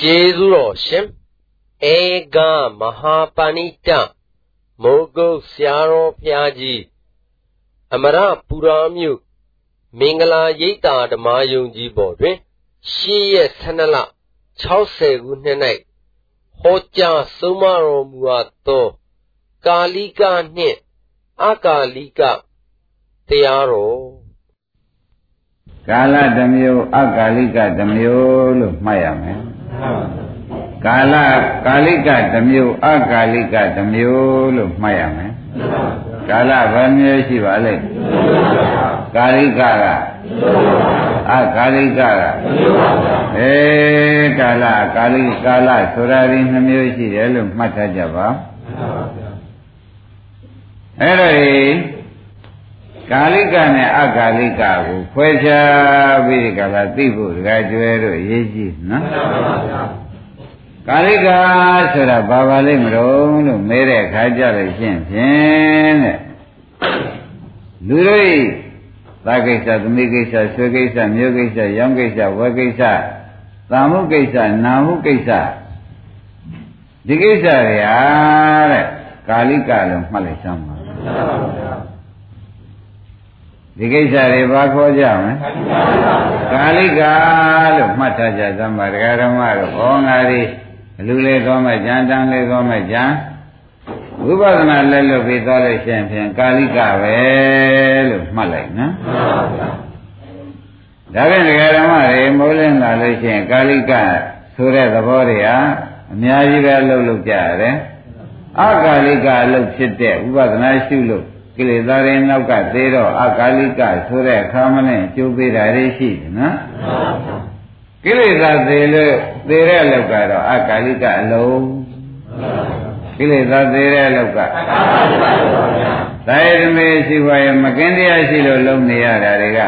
ကျေးဇူးတော်ရှင်ဧကမဟာပဏိတမိုးကုတ်ဆရာတော်ဘုရားကြီးအမရပူရာမြို့မင်္ဂလာရိပ်သာဓမ္မယုံကြီးပေါ်တွင်ရှေးရက်12လ60ခုနှစ်၌ဟောကြားဆုံးမတော်မူအပ်သောကာလိကနှင့်အကာလိကတရားတော်ကာလတစ်မျိုးအကာလိကတစ်မျိုးလို့မှတ်ရမယ် ကာလကာလိကတစ်မျိုးအကာလိကတစ်မျိုးလို့မှတ်ရမယ်ကာလဘယ်မျိုးရှိပါလဲကာလိကကအကာလိကကအဲကာလကာလိကာလဆိုတာဒီနှမျိုးရှိတယ်လို့မှတ်ထားကြပါအဲ့ဒါ ကာလိကနဲ့အကာလိကကိုခွဲခြားပြီးဒီကလာသိဖို့ဒကာကျွဲတို့ရေးကြည့်နော်ကာလိကဆိုတာဘာပါလိမ့်မလို့လို့မဲတဲ့အခါကြလို့ရှင်းဖြင့်တဲ့လူတို့သာကိစ္စသမီးကိစ္စဆွေကိစ္စမျိုးကိစ္စရောင်းကိစ္စဝယ်ကိစ္စသာမှုကိစ္စနာမှုကိစ္စဒီကိစ္စတွေဟာတဲ့ကာလိကလို့မှတ်လိုက်စမ်းပါ ဒီကိစ္စတွေဘာခေါ်ကြမလဲကာလိကလို့မှတ်ထားကြသမှာဒကာဓမ္မတို့ဟောငါဒီအလူလေးသောမဲ့ကြံတန်းလေးသောမဲ့ကြံဝိပဿနာလက်လွတ်ပြီးသွားလို့ရှိရင်ဖြင့်ကာလိကပဲလို့မှတ်လိုက်နော်ဒါဖြင့်ဒကာဓမ္မတွေမိုးလင်းလာလို့ရှိရင်ကာလိကဆိုတဲ့သဘောတွေဟာအများကြီးပဲလှုပ်လှုပ်ကြရတယ်အကာလိကအလုပ်ဖြစ်တဲ့ဥပဒနာရှုလို့ ကိလေသာတွေနောက်ကသေးတော့အကာလိကဆိုတဲ့အခါမနဲ့ကျိုးပေးတာတွေရှိတယ်နော်ကိလေသာသေးလို့သေးတဲ့လောက်ကတော့အကာလိကအလုံးကိလေသာသေးတဲ့လောက်ကသာယတမေရှိပါရဲ့မကင်းတရားရှိလို့လုံနေရတာတွေကဩ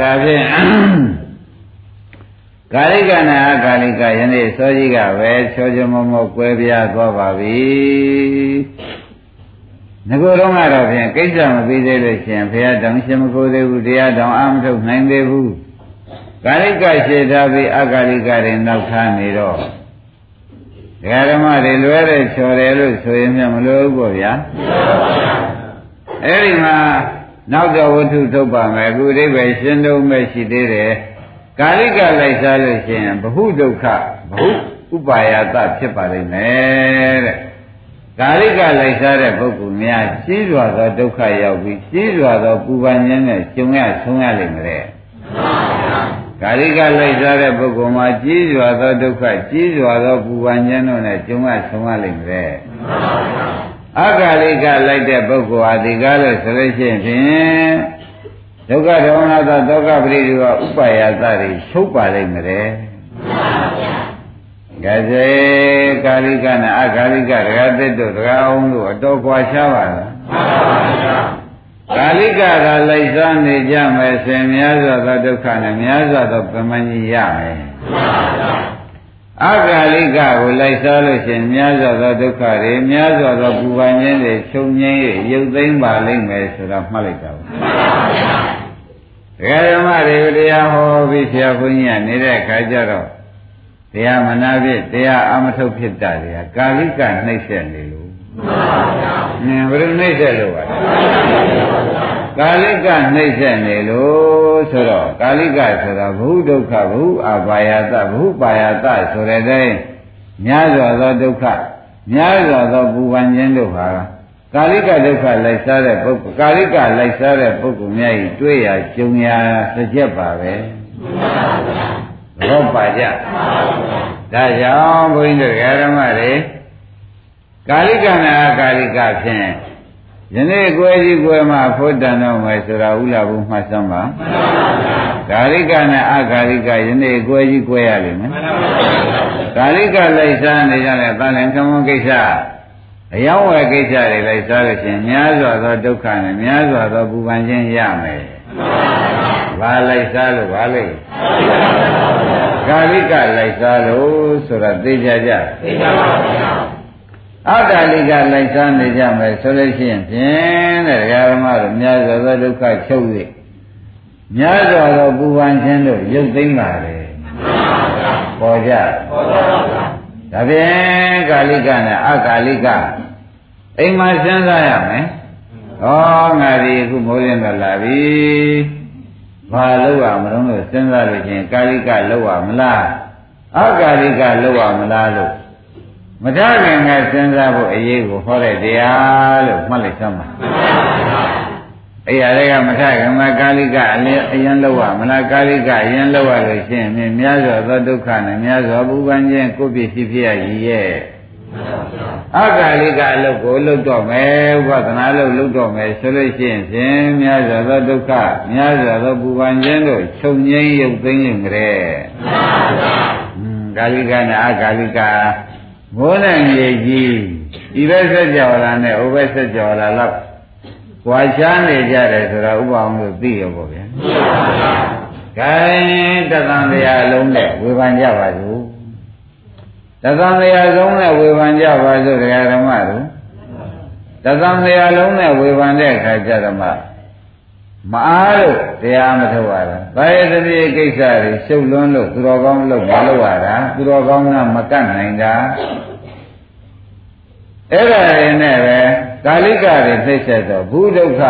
ဒါဖြင့် ကာလိကနာကာလိကယနေ့စောကြီးကပဲချောချောမောမောကွဲပြားသွားပါပြီငကိုတော့ကတော့ဖြင့်ကိစ္စမပြီးသေးလို့ရှင်ဘုရားတောင်ရှင်မကိုသေးဘူးတရားတောင်အာမထုတ်နိုင်သေးဘူးကာလိကရှေထားပြီးအကာလိကတွေနောက်ထားနေတော့ဒကာဓမ္မတွေလွဲတဲ့ချော်တယ်လို့ဆိုရင်မြမလို့ပေါ့ဗျာအဲ့ဒီမှာနောက်တော့ဝတ္ထုထုတ်ပါမယ်အခုအိဗယ်ရှင်းတော့မဲ့ရှိသေးတယ် ကာလိကလိုက်စားလို့ရှိရင်ဘ ഹു ဒုက္ခဘ ഹു ဥပါယတဖြစ်ပါလိမ့်မယ်တဲ့ကာလိကလိုက်စားတဲ့ပုဂ္ဂိုလ်များကြီးစွာသောဒုက္ခရောက်ပြီးကြီးစွာသောပူပန်ခြင်းနဲ့ကျုံရဆုံးရလိမ့်မယ်တဲ့ကာလိကလိုက်စားတဲ့ပုဂ္ဂိုလ်မှာကြီးစွာသောဒုက္ခကြီးစွာသောပူပန်ခြင်းတို့နဲ့ကျုံရဆုံးရလိမ့်မယ်အကာလိကလိုက်တဲ့ပုဂ္ဂိုလ်ဟာဒီကားလို့ဆိုလို့ရှိရင်ဖြင့် ဒုက္ခဒေါမနသဒုက္ခပရိဒီဝဥပါယသတွေချုပ်ပါလိမ့်မယ်တဲ့ကစေကာလိကနဲ့အကာလိကဒကာသစ်တို့ဒကာအောင်တို့အတော်ကွာရှားပါလားကာလိကကလိုက်စားနေကြမယ်ဆင်များစွာသောဒုက္ခနဲ့များစွာသောပမဏိရမယ် အကာလိကကိုလိုက်စားလို့ရှင်များစွာသောဒုက္ခတွေများစွာသောပူပန်ခြင်းတွေချုပ်ငြိမ်း၍ရုပ်သိမ်းပါလိမ့်မယ်ဆိုတာမှတ်လိုက်တာပါတရားဓမ္မတွေတရားဟောပြီးဆရာဘုန်းကြီးကနေတဲ့အခါကျတော့တရားမနာဖြစ်တရားအမထုတ်ဖြစ်တာတွေကကာလိကနှိမ့်ဆက်နေလို့မှန်ပါဗျာ။အင်းဘယ်လိုနှိမ့်ဆက်လို့ပါလဲ။ ကာလိကနှိမ့်ဆက်နေလို့ဆိုတော့ကာလိကဆိုတာဘုဒုက္ခဘုအဘာယတဘုပါယတဆိုတဲ့တိုင်းများစွာသောဒုက္ခများစွာသောပူပန်ခြင်းတို့ဟာကာလိကဒုက္ခလိုက်စားတဲ့ပုဂ္ဂိုလ်ကာလိကလိုက်စားတဲ့ပုဂ္ဂိုလ်များဤတွေ့ရကြုံရတစ်ချက်ပါပဲဘောပါကြဒါကြောင့်ဘုန်းကြီးတို့ဓမ္မတွေကာလိကနာကာလိကဖြင့် ယနေ့ကိုယ်ကြီးကိုယ်မှာဖို့တန်တော့မယ်ဆိုတာဥလာဘူးမှတ်စမ်းပါကာလိကနဲ့အကာလိကယနေ့ကိုယ်ကြီးကိုယ်ရလိမ့်မယ်ကာလိကလိုက်စားနေကြတဲ့တန်လင်ကမွန်ကိစ္စအယောင်းဝယ်ကိစ္စတွေလိုက်စားလို့ရှင်များစွာသောဒုက္ခနဲ့များစွာသောပူပန်ခြင်းရမယ်။ဘာလိုက်စားလို့ဘာလဲ။ကာလိကလိုက်စားလို့ဆိုတာသိကြကြ။သိပါပါဘုရား။ အတ္တလိကလိုက်စားနေကြမယ်ဆိုလို့ရှိရင်ဖြင့်တဲ့ဓမ္မတို့များစွာသောဒုက္ခချုပ်၍များစွာသောပူပန်ခြင်းတို့ရုပ်သိမ်းပါလေပေါ်ကြပေါ်ပါပါဒါဖြင့်ကာလိကနဲ့အကာလိကအိမ်မှာစဉ်းစားရမယ်ဩငါဒီအခုမိုးရင်တော့လာပြီဘာလို့ရမလို့လို့စဉ်းစားလို့ချင်းကာလိကလောက်ရမလားအကာလိကလောက်ရမလားလို့ မထခင်ကစဉ်းစားဖို့အရေးကိုဟောတဲ့တရားလို့မှတ်လိုက်သမ်းပါအဲ့ရတွေကမထခင်မှာကာလိကအလင်းအရင်လောက်ရမလားကာလိကအရင်လောက်ရလို့ရှိရင်များစွာသောဒုက္ခနဲ့များစွာပူပန်ခြင်းကိုပြည့်ဖြစ်ဖြစ်ရည်ရဲ့အကာလိကအလုပ်ကိုလုပ်တော့မယ်ဥပဒနာလုပ်လုပ်တော့မယ်ဆိုလို့ရှိရင်ဖြင့်များစွာသောဒုက္ခများစွာသောပူပန်ခြင်းတို့ချုပ်ငြိမ်းရုပ်သိမ်းရုံကြဲကာလိကနဲ့အကာလိက မိုးနဲ့မြေကြီးဒီဘက်ဆက်ကြော်လာနဲ့ဟိုဘက်ဆက်ကြော်လာတော့ကြွာချားနေကြတယ်ဆိုတော့ဥပအောင်လို့သိရပေါ့ဗျာ။ခိုင်းတသံတရားလုံးနဲ့ဝေဖန်ကြပါစို့။တသံတရားလုံးနဲ့ဝေဖန်ကြပါစို့တရားဓမ္မတို့။တသံတရားလုံးနဲ့ဝေဖန်တဲ့အခါကျတော့ မှမအားလို့တရားမထုတ်ရတာ။ဘာရဲ့တတိယကိစ္စတွေရှုပ်လွန်းလို့သူတော်ကောင်းလို့မလုပ်ရတာ။သူတော်ကောင်းကမကတ်နိုင်တာ။အဲ့ဒါတွေနဲ့ပဲကာလိကတွေနှိမ့်ဆက်တော့ဘူးဒုက္ခ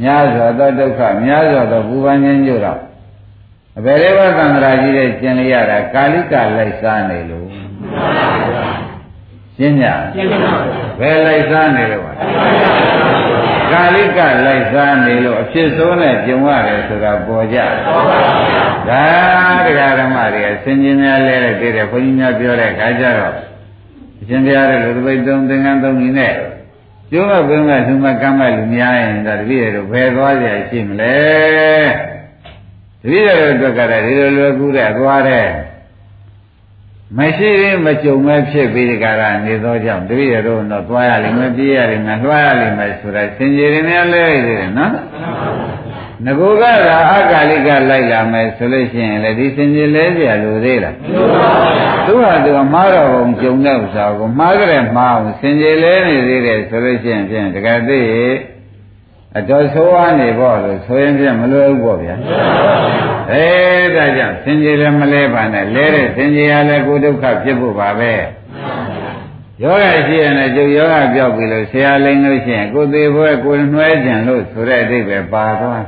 များစွာသောဒုက္ခများစွာသောဘူပန်းခြင်းကြတော့အဘယ်လေးပါးသံဃာကြီးတဲ့ကျင်လျရတာကာလိကလိုက်စားနေလို့ရှင်းညဘယ်လိုက်စားနေလို့ပါ ကာလိကလိုက်စားနေလို့အဖြစ်ဆုံးနဲ့ကြုံရတယ်ဆိုတာပေါ်ကြဒါတရားဓမ္မတွေအစဉ်ချင်းများလဲတဲ့တည်းတဲ့ဘုန်းကြီးများပြောတဲ့ခါကျတော့အရှင်ဘုရားရဲ့လူတပိတ်သုံးသင်္ကန်းသုံးကြီးနဲ့ကျိုးမပင်းမသူမကမ်းမလူများရင်ဒါတပည့်ရတို့ဘယ်သွားကြရှိမလဲတပည့်ရတို့အတွက်ကလည်းဒီလိုလွယ်ကူတဲ့သွားတဲ့ မရှိရင်မကြုံမဲ့ဖြစ်ပြီးဒီကရာနေသောကြောင့်တပည့်ရတို့တော့သွားရလိမ့်မယ်ပြေးရလိမ့်မယ်လွှားရလိမ့်မယ်ဆိုတာစင်ကြယ်နေလဲရသေးတယ်နော်ငကိုကသာအကာလိကလိုက်လာမယ်ဆိုလို့ရှိရင်လည်းဒီစင်ကြယ်လဲเสียလို့သေးလားသူဟာသူကမှားတော့ဘုံကြုံတဲ့ဥစ္စာကိုမှားကြတယ်မှားအောင်စင်ကြယ်လဲနေသေးတယ်ဆိုလို့ရှိရင်ဖြင့်တကယ်သိ အတော်ဆိုးဝါးနေပေါ့လို့ဆိုရင်ဖြင့်မလွယ်ဘူးပေါ့ဗျာအဲဒါကြောင့်စင်ကြယ်လည်းမလဲပါနဲ့လဲတဲ့စင်ကြယ်ရလည်းကိုဒုက္ခဖြစ်ဖို့ပါပဲယောဂရှိရင်လည်းကျုပ်ယောဂပြောက်ပြီလို့ဆရာလိန်လို့ရှိရင်ကိုသေးဘွဲကိုနှွဲကြံလို့ဆိုတဲ့အဓိပ္ပာယ်ပါသွား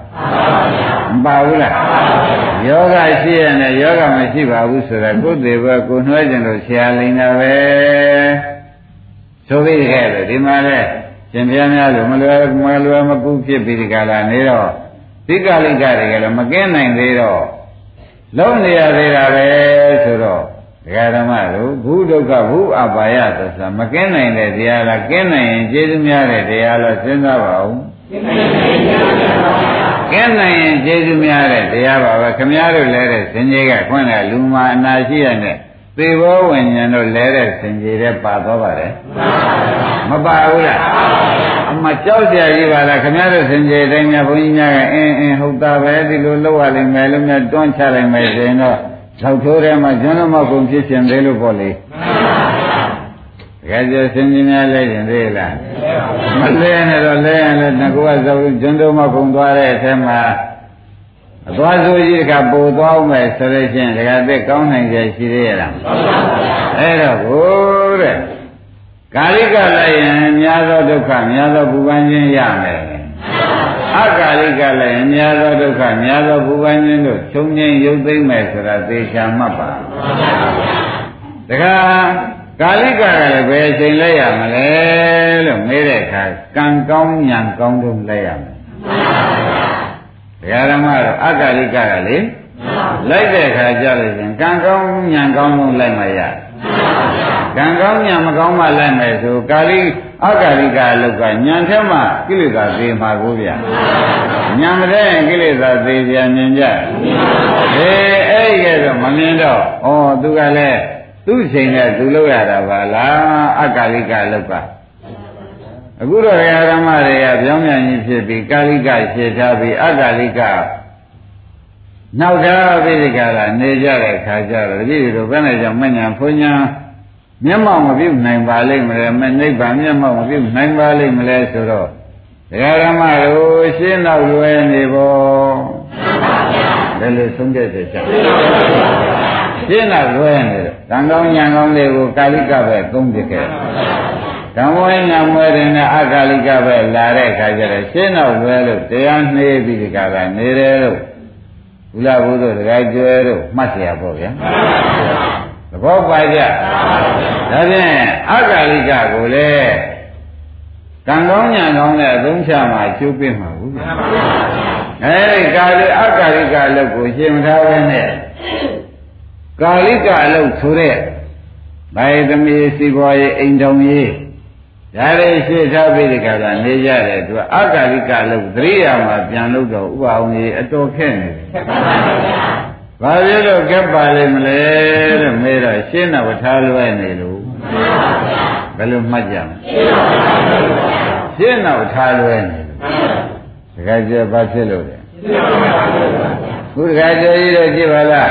မပါဘူးလားယောဂရှိရင်လည်းယောဂမရှိပါဘူးဆိုတာကိုသေးဘွဲကိုနှွဲကြံလို့ဆရာလိန်တာပဲဆိုပြီးခဲ့လို့ဒီမှာလဲ ရှင်ဘုရားများလို့မလွယ်မလွယ်မကူဖြစ်ပြီးဒီကလာနေတော့ဒီကလိကတွေကလည်းမကင်းနိုင်သေးတော့လုံးနေရသေးတာပဲဆိုတော့ဒကာဓမ္မတို့ဘူးဒုက္ခဘူးအပါယသစ္စာမကင်းနိုင်တဲ့တရားလားကင်းနိုင်ရင်ကျေးဇူးများတဲ့တရားလားစဉ်းစားပါဦးကင်းနိုင်ရင်ကျေးဇူးများတဲ့တရားပါပဲခမည်းတော်လဲတဲ့စင်ကြီးကခွင့်တဲ့လူမာအနာရှိရတဲ့ သေဘောဝิญဉဏ်တို့လဲတဲ့စင်ကြီးတဲ့ပါတော့ပါတယ်မပါဘူးလားအမကြောက်ကြကြီးပါလားခမည်းတော်စင်ကြီးတိုင်းများဘုန်းကြီးများကအင်းအင်းဟုတ်တာပဲဒီလိုလောက်ရလိမ့်မယ်လို့များတွန်းချလိုက်မယ်ဆိုရင်တော့လောက်ထိုးထဲမှာကျွန်းတော်မကုံဖြစ်ရှင်သေးလို့ပေါ့လေတကယ်ကျစင်ကြီးများလဲရင်သေးလားမလဲနဲ့တော့လဲရင်လည်းငကောကဇောကျွန်းတော်မကုံသွားတဲ့အထက်မှာ အသွားဆိုကြီးကပို့သွားအောင်မယ်ဆိုလို့ချင်းတကယ်သက်ကောင်းနိုင်ကြရှိသေးရလားအဲ့တော့ဘိုးတဲ့ကာလိကလည်းရင်များသောဒုက္ခများသောပူပန်ခြင်းရမယ်အကာလိကလည်းအများသောဒုက္ခများသောဘူပန်းခြင်းတို့ချုပ်ငြိမ်းရုပ်သိမ့်မယ်ဆိုတာသေချာမှတ်ပါတခါကာလိကကလည်းဘယ်အချိန်လဲရမလဲလို့မေးတဲ့အခါကံကောင်းညာကောင်းတို့လဲရမယ် တရားဓမ္မတော့အကာလိကကလေလိုက်တဲ့အခါကြလို့ရှင်ကံကောင်းညာကောင်းတို့လိုက်မှရတယ်ကံကောင်းညာမကောင်းမှလိုက်မယ်ဆိုကာလိအကာလိကအလုတ်ကညာထဲမှာကိလေသာသေးမှာကိုဗျာညာမတဲ့ကိလေသာသေးပြန်မြင်ကြအေးအဲ့ဒီကဲတော့မမြင်တော့ဩသူကလည်းသူ့ချိန်နဲ့သူလုပ်ရတာပါလားအကာလိကအလုတ်က အခုတော့ဓမ္မတွေကပြောင်းပြန်ကြီးဖြစ်ပြီးကာလိကရှင်းထားပြီးအကာလိကနောက်သားပိဋကလာနေကြတဲ့ခါကျတော့တပည့်တို့ဘယ်နဲ့ကြောင့်မညာဖွညာမျက်မှောက်မပြုနိုင်ပါလိမ့်မလဲမနိဗ္ဗာန်မျက်မှောက်မပြုနိုင်ပါလိမ့်မလဲဆိုတော့ဒကာရမတို့ရှင်းတော့လွယ်နေပေါ့ဘယ်လိုဆုံးဖြတ်ချက်ချရှင်းတော့လွဲနေတယ်ကံကောင်းညာကောင်းတွေကိုကာလိကပဲသုံးပြခဲ့ ဓမ္မဝိညာမွဲတဲ့နဲ့အကာလိကပဲလာတဲ့အခါကျတော့ရှင်းတော့လွဲလို့တရားနှေးပြီးဒီကကနေတယ်လို့ဘုရားဘုရားတရားကျွဲတို့မှတ်เสียပေါ့ဗျာသဘောပါကြဒါဖြင့်အကာလိကကိုလည်းကံကောင်းညာကောင်းတဲ့အသုံးချမှာကျိုးပင့်မှာဘူးဗျာအဲဒီကာလိအကာလိကအလုပ်ကိုရှင်းမထားဘဲနဲ့ကာလိကအလုပ်ဆိုတဲ့ဗိုက်သမီးစီပွားရေးအိမ်တော်ရေး ဒါလေးရှေ့ထားပြီးဒီကကနေကြတယ်သူကအကာလိကလို့သတိရမှာပြန်လို့တော့ဥပအောင်ကြီးအတော်ခက်နေတယ်။ဘာဖြစ်လို့ကက်ပါလိမ့်မလဲလို့မေးတော့ရှင်းတော့ထားလွယ်နေလို့ဘယ်လိုမှတ်ကြမလဲ။ရှင်းတော့ထားလွယ်နေလို့တခါကျဘာဖြစ်လို့လဲ။ခုတခါကျကြီးတော့ကြည့်ပါလား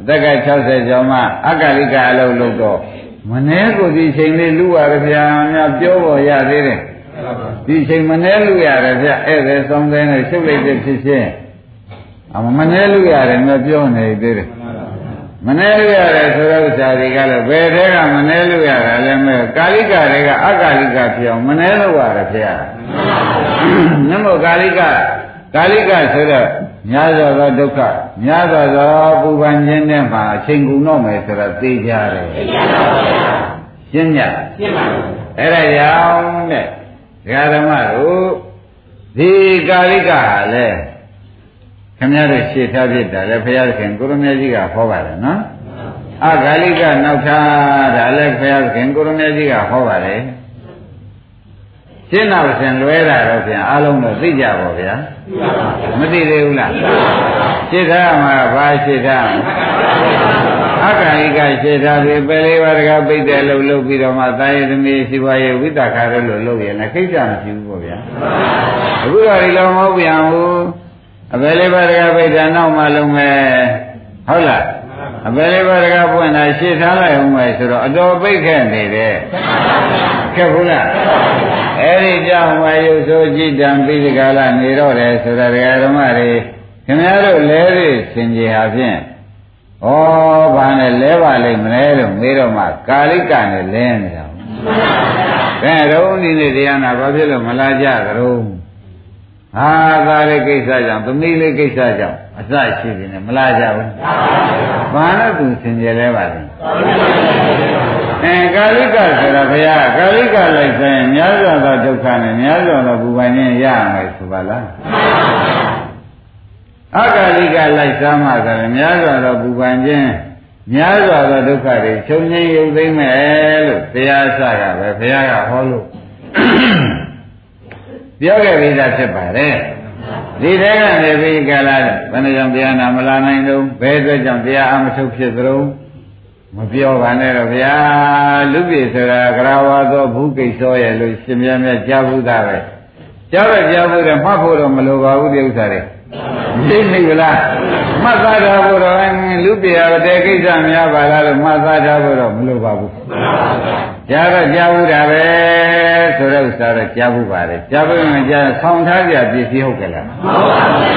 အသက်က60ကျော်မှအကာလိကအလုပ်လုပ်တော့ မနှဲကိုဒီချိန်လေးလူရကြဗျာများပြောပေါ်ရသေးတယ်ဒီချိန်မနှဲလူရတယ်ဗျဧည့်သည်ဆောင်တဲ့နဲ့ရှုပ်လိုက်တဲ့ဖြစ်ချင်းအမမနှဲလူရတယ်များပြောနေသေးတယ်မနှဲလူရတယ်ဆိုတော့ဥစ္စာတွေကလည်းဘယ်တဲကမနှဲလူရတာလဲမဲ့ကာလိကတွေကအကာလိကဖြစ်အောင်မနှဲလို့ရတယ်ဗျာနမောကာလိကကာလိကဆိုတော့ များစွာသောဒုက္ခများစွာသောပူပန်ခြင်းနဲ့မှအချိန်ကုန်တော့မယ်ဆိုတော့သိကြတယ်သိကြပါဘူးရှင်းကြရှင်းပါဘူးအဲ့ဒါကြောင့်တဲ့ဒကာဓမ္မတို့ဒီကာလိကဟာလေခင်ဗျားတို့ရှေ့ထားဖြစ်တာလေဘုရားခင်ကိုရမကြီးကဟောပါတယ်နော်အဂါလိကနောက်ထားတာလည်းဘုရားခင်ကိုရမကြီးကဟောပါတယ် ရှင်းတော့ရှင်လွဲတာတော့ပြန်အလုံးတော့သိကြပါဗျာမသိသေးဘူးလားရှင်းထားမှာဘာရှင်းထားအက္ခိကရှင်းထားပြီးပယ်လေးပါးတကပိတ်တယ်လို့လုပ်ပြီးတော့မှသာယသမီးရှိပါရဲ့ဝိတ္တခါရလို့လုပ်ရင်လည်းခိစ္စမရှိဘူးပေါ့ဗျာအခုတော့ဒီလိုမဟုတ်ပြန်ဘူးအပယ်လေးပါးတကပိတ်တယ်နောက်မှလုံးမယ်ဟုတ်လားအပယ်လေးပါးတကပွင့်တာရှင်းထားလိုက်အောင်မယ်ဆိုတော့အတော်ပိတ်ခဲ့နေတယ်ခက်ဘူးလား အဲ့ဒီကြောင့်ဝါယုဆိုကြည်တံပြီးဒီကလာနေတော့တယ်ဆိုတာဒကာဓမ္မတွေခင်ဗျားတို့လဲရစင်ကြဟာဖြင့်ဩဘာနဲ့လဲပါလိမ့်မလဲလို့မေးတော့မှကာလိကနဲ့လဲနေတာကဲတော့ဒီနေ့တရားနာဘာဖြစ်လို့မလာကြကြတော့ဟာကာလိကိစ္စကြောင့်သမီးလေးကိစ္စကြောင့်အစရှိနေတယ်မလာကြဘူးဘာနဲ့သူစင်ကြလဲပါလိမ့် အဲကာလိကဆိုတာဘုရားကာလိကလိုက်ဆိုရင်များစွာသောဒုက္ခနဲ့များစွာသောပူပန်ခြင်းရမယ်ဆိုပါလားအကာလိကလိုက်စားမှဆိုရင်များစွာသောပူပန်ခြင်းများစွာသောဒုက္ခတွေချုပ်ငြိမ်းရုပ်သိမ်းမယ်လို့တရားစရပဲဘုရားကဟောလို့ပြောခဲ့ပြီးသားဖြစ်ပါတယ်ဒီတဲကနေပြီးကြလားဘယ်နှကြောင့်တရားနာမလာနိုင်တော့ဘယ်အတွက်ကြောင့်တရားအမထုတ်ဖြစ်သလုံး မပြောပါနဲ့တော့ဗျာလူပြည်ဆိုတာကရာဝါသောဘုကိစ္စရဲ့လို့ရှင်မြတ်မြတ်ကြားဘူးသားပဲကြားပဲကြားဘူးတယ်မှတ်ဖို့တော့မလိုပါဘူးဒီဥစ္စာတွေသိနေကြလားမှတ်သားထားဖို့တော့လူပြည်ရတဲ့ကိစ္စများပါလားလို့မှတ်သားထားဖို့တော့မလိုပါဘူး ကြားတော့ကြားဘူးတာပဲဆိုတဲ့ဥစ္စာတော့ကြားဘူးပါတယ်ကြားဘူးမှကြားဆောင်းထားကြပစ္စည်းဟုတ်ကြလား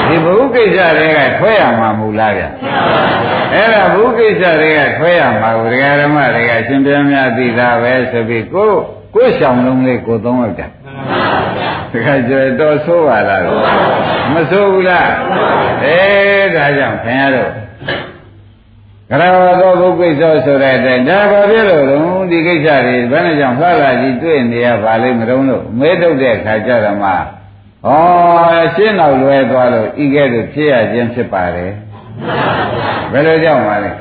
ဒီဘုကိစ္စတွေကထွဲရမှာမဟုတ်လားဗျအဲ့ဒါဘုကိစ္စတွေကထွဲရမှာကိုဒကာဓမ္မတွေကအရှင်ပြန်များသိတာပဲဆိုပြီးကိုကိုရှောင်လုံးလေးကိုသုံးလိုက်တာတခါကျတော့ဆိုးပါလားမဆိုးဘူးလားအဲဒါကြောင့်ခင်ဗျားတို့ ကရဝသောဘုကိစ္စဆိုတဲ့အတိုင်းဒါဘာဖြစ်လို့လဲဒီကိစ္စတွေဘယ်နဲ့ကြောင့်လှလာကြီးတွေ့နေရပါလိမ့်မတုံးလို့မဲထုတ်တဲ့အခါကျတော့မှဩရှင်းတော့လွယ်သွားလို့ဤကဲ့သို့ဖြစ်ရခြင်းဖြစ်ပါတယ်ဘယ်လိုကြောင့်ပါလဲ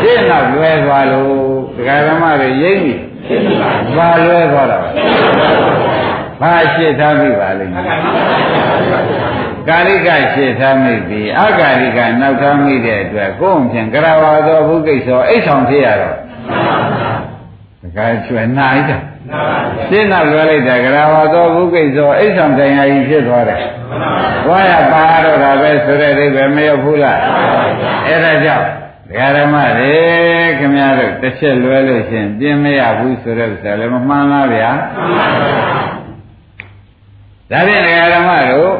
ရှင်းတော့လွယ်သွားလို့ဒကာဓမ္မတွေရိပ်ပြီဘာလွယ်သွားတာဘာရှင်းထားပြီပါလိမ့် ကာလိကရှေ့ထားမိပြီအကာလိကနောက်ထားမိတဲ့အတွက်ကိုယ်အပြင်ကရဝါသောဘုကိစ္စအိတ်ဆောင်ဖြစ်ရတော့ဒါကကျွယ်နိုင်တာရှင်းနောက်လွယ်လိုက်တာကရဝါသောဘုကိစ္စအိတ်ဆောင်တရားကြီးဖြစ်သွားတယ်ဘွားရပါတော့တာပဲဆိုတဲ့အိဗယ်မရောက်ဘူးလားအဲ့ဒါကြောင့်ဒကာဓမ္မတွေခင်ဗျားတို့တစ်ချက်လွဲလို့ရှင်ပြင်းမရဘူးဆိုတဲ့ဥစ္စာလည်းမမှန်လားဗျာဒါဖြင့်ဒကာဓမ္မတို့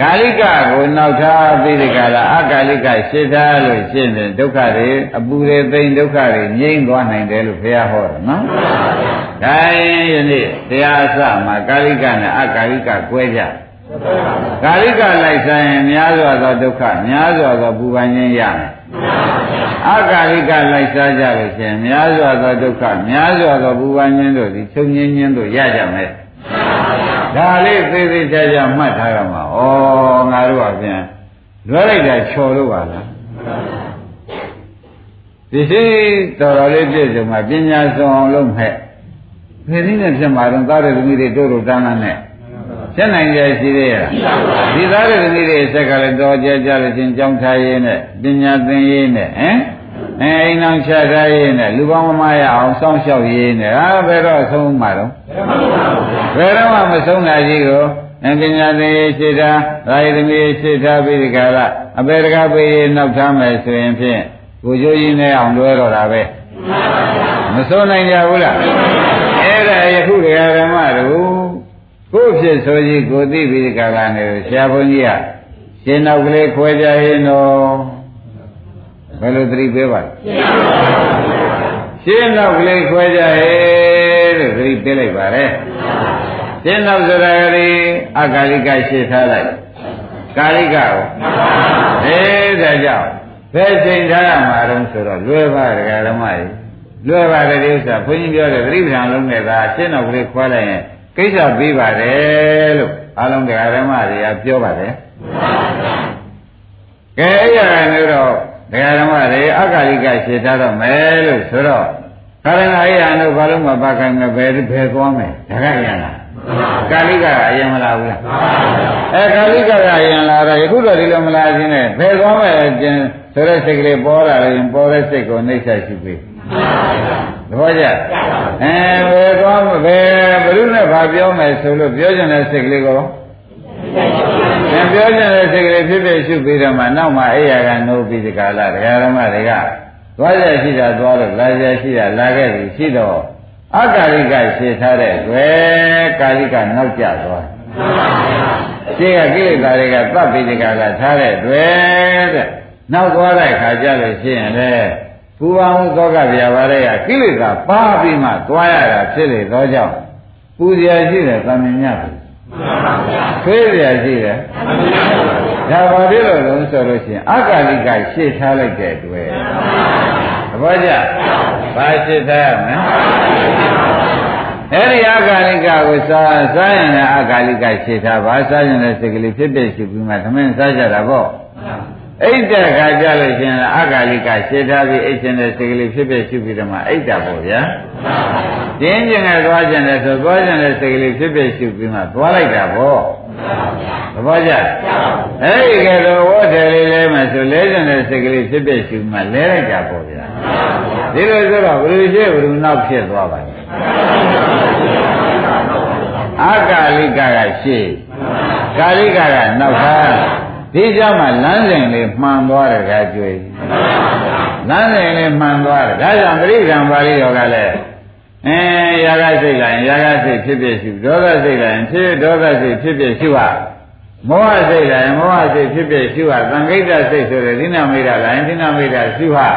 ကာလိကကိုနောက်ထားပြီးဒီကလာအကာလိကရှင်းထားလို့ရှင်းတယ်ဒုက္ခတွေအပူတွေသိမ့်ဒုက္ခတွေငြိမ့်သွားနိုင်တယ်လို့ဘုရားဟောတယ်နော်။ဒါရင်ယနေ့တရားအစမှာကာလိကနဲ့အကာလိကကွဲကြ။ကာလိကလိုက်ဆိုင်ရင်များစွာသောဒုက္ခများစွာသောပူပန်ခြင်းရမယ်။အကာလိကလိုက်စားကြလို့ရှိရင်များစွာသောဒုက္ခများစွာသောပူပန်ခြင်းတို့ဒီချုပ်ငင်းခြင်းတို့ရကြမယ်။ ဒါလေးသေးသေးချာချာမှတ်ထားရမှာဩငါတို့ကပြန်လွဲလိုက်တာချော်လို့ပါလားဒီရှိတော်တော်လေးပြည့်စုံမှာပညာစုံအောင်လုပ်မဲ့ဖယ်ရင်းနဲ့ဖြစ်မှာတော့သားတဲ့သမီးတွေတို့တို့တန်းတန်းနဲ့ဖြစ်နိုင်ကြရှိသေးရဲ့ဒီသားတဲ့သမီးတွေဆက်ကလည်းတော်ကြကြလို့ချင်းကြောင်းထားရင်းနဲ့ပညာသင်ရင်းနဲ့ဟမ် အဲအိမ်အောင်ချထားရင်းနဲ့လူပေါင်းမမရအောင်စောင့်ရှောက်ရင်းနဲ့ဟာဘယ်တော့ဆုံးမှာတော့ဘယ်တော့မှမဆုံးတာကြီးကိုအပညာသင်ရရှိတာသာယသမီးရှိတာပြီးဒီကရအပေတကားပေးရနောက်ထားမယ်ဆိုရင်ဖြင့်ကိုကျိုးကြီးနဲ့အောင်လွဲတော့တာပဲမဆုံးနိုင်ကြဘူးလားအဲ့ဒါယခုတရားဓမ္မတို့ကိုယ့်ဖြစ်ဆိုကြီးကိုသိပြီးဒီကရနေဆရာဘုန်းကြီးကရှင်နောက်ကလေးခွဲကြရင်တော့ ဘယ်လိုသတိပေးပါလဲရှင်းနောက်ကလေးခွဲကြရဲ့လို့သတိပေးလိုက်ပါလေရှင်းနောက်ဆိုတာကလေးအကာလိကရှင်းထားလိုက်ကာလိကကိုအဲဒါကြောင့်ဘယ်ချိန်ထားရမှာတုံးဆိုတော့လွယ်ပါဒကာဓမ္မကြီးလွယ်ပါတယ်ဒီဥစ္စာဘုန်းကြီးပြောတယ်သတိပ္ပံလုံးနဲ့သာရှင်းနောက်ကလေးခွဲလိုက်ရင်ကိစ္စပြီးပါတယ်လို့အလုံးဒကာဓမ္မတွေကပြောပါတယ်ကဲအဲ့ရနေတော့ ဒကာဓမ္မတွေအကာလိကရှင်းထားတော့မယ်လို့ဆိုတော့ခရဏအိယံတို့ဘာလို့မပါခိုင်းမဘယ်ဘယ်သွားမယ်ဒါကရလားကာလိကအရင်မလာဘူးလားအဲကာလိကကအရင်လာတော့ယခုတော့ဒီလိုမလာခြင်းနဲ့ဘယ်သွားမယ်ကျင်ဆိုတဲ့စိတ်ကလေးပေါ်လာရင်ပေါ်တဲ့စိတ်ကိုနှိမ့်ဆက်ရှိပြီသဘောကျအဲဘယ်သွားမဘယ်ဘယ်လိုနဲ့ဘာပြောမယ်ဆိုလို့ပြောချင်တဲ့စိတ်ကလေးကို အဲပြောချင်တဲ့စိတ်ကလေးဖြစ်ဖြစ်ရှုပြီးတော့မှနောက်မှအိယာကနိုးပြီးဒီကာလတရားဓမ္မတွေကသွားရရှိတာသွားလို့လာရရှိတာလာခဲ့ပြီရှိတော့အကာလိကရှင်းထားတဲ့တွေ့ကာလိကနောက်ကျသွားရှင်းကကိလေသာတွေကသတ်ပြီးဒီကာလထားတဲ့တွေ့တဲ့နောက်သွားတဲ့ခါကျလို့ရှိရင်လေပူပါမှုသောကဗျာပါတဲ့ကကိလေသာပါပြီးမှသွားရတာဖြစ်လေသောကြောင့်ပူဇော်ရှိတယ်သံမြင်ည ပြီခွေးရရှိတယ်ဒါပါပြီလို့လုံးဆိုလို့ရှိရင်အကာလိကရှေ့ထားလိုက်တဲ့အတွက်သဘောကျဘာရှေ့ထားရမလဲအဲ့ဒီအကာလိကကိုစားစားရင်လည်းအကာလိကရှေ့ထားပါစားရင်လည်းစိတ်ကလေးဖြစ်ဖြစ်ရှိပြီးမှသမင်းစားကြတာပေါ့ အိတ်တဲ့ခါကြလို့ရှင်အကာလိကရှေ့ထားပြီးအိတ်ရှင်တဲ့စိတ်ကလေးဖြစ်ဖြစ်ရှိပြီးတော့မှအိတ်တာပေါ့ဗျာကျင်းကျင်နဲ့သွားကျင်တယ်ဆိုသွားကျင်တဲ့စိတ်ကလေးဖြစ်ဖြစ်ရှိပြီးမှသွားလိုက်တာပေါ့သဘောကျအဲ့ဒီကဲတော့ဝတ်တယ်လေးလဲမယ်ဆိုလဲကျင်တဲ့စိတ်ကလေးဖြစ်ဖြစ်ရှိမှလဲလိုက်တာပေါ့ဗျာဒီလိုဆိုတော့ဘယ်လိုရှိဘယ်လိုနောက်ဖြစ်သွားပါလဲအကာလိကကရှေ့ကာလိကကနောက်သား ဒီကြမှာလမ်းစဉ်လေးမှန်သွားတယ်ကကြွေလမ်းစဉ်လေးမှန်သွားတယ်ဒါကြောင့်ပရိက္ခံပါဠိတော်ကလည်းအဲရာဂစိတ်လာရင်ရာဂစိတ်ဖြစ်ဖြစ်ရှုဒေါသစိတ်လာရင်ဖြစ်ဒေါသစိတ်ဖြစ်ဖြစ်ရှုဟာမောဟစိတ်လာရင်မောဟစိတ်ဖြစ်ဖြစ်ရှုဟာသံဃိတစိတ်ဆိုတဲ့ဒိနာမိတ်လာရင်ဒိနာမိတ်ရှုဟာ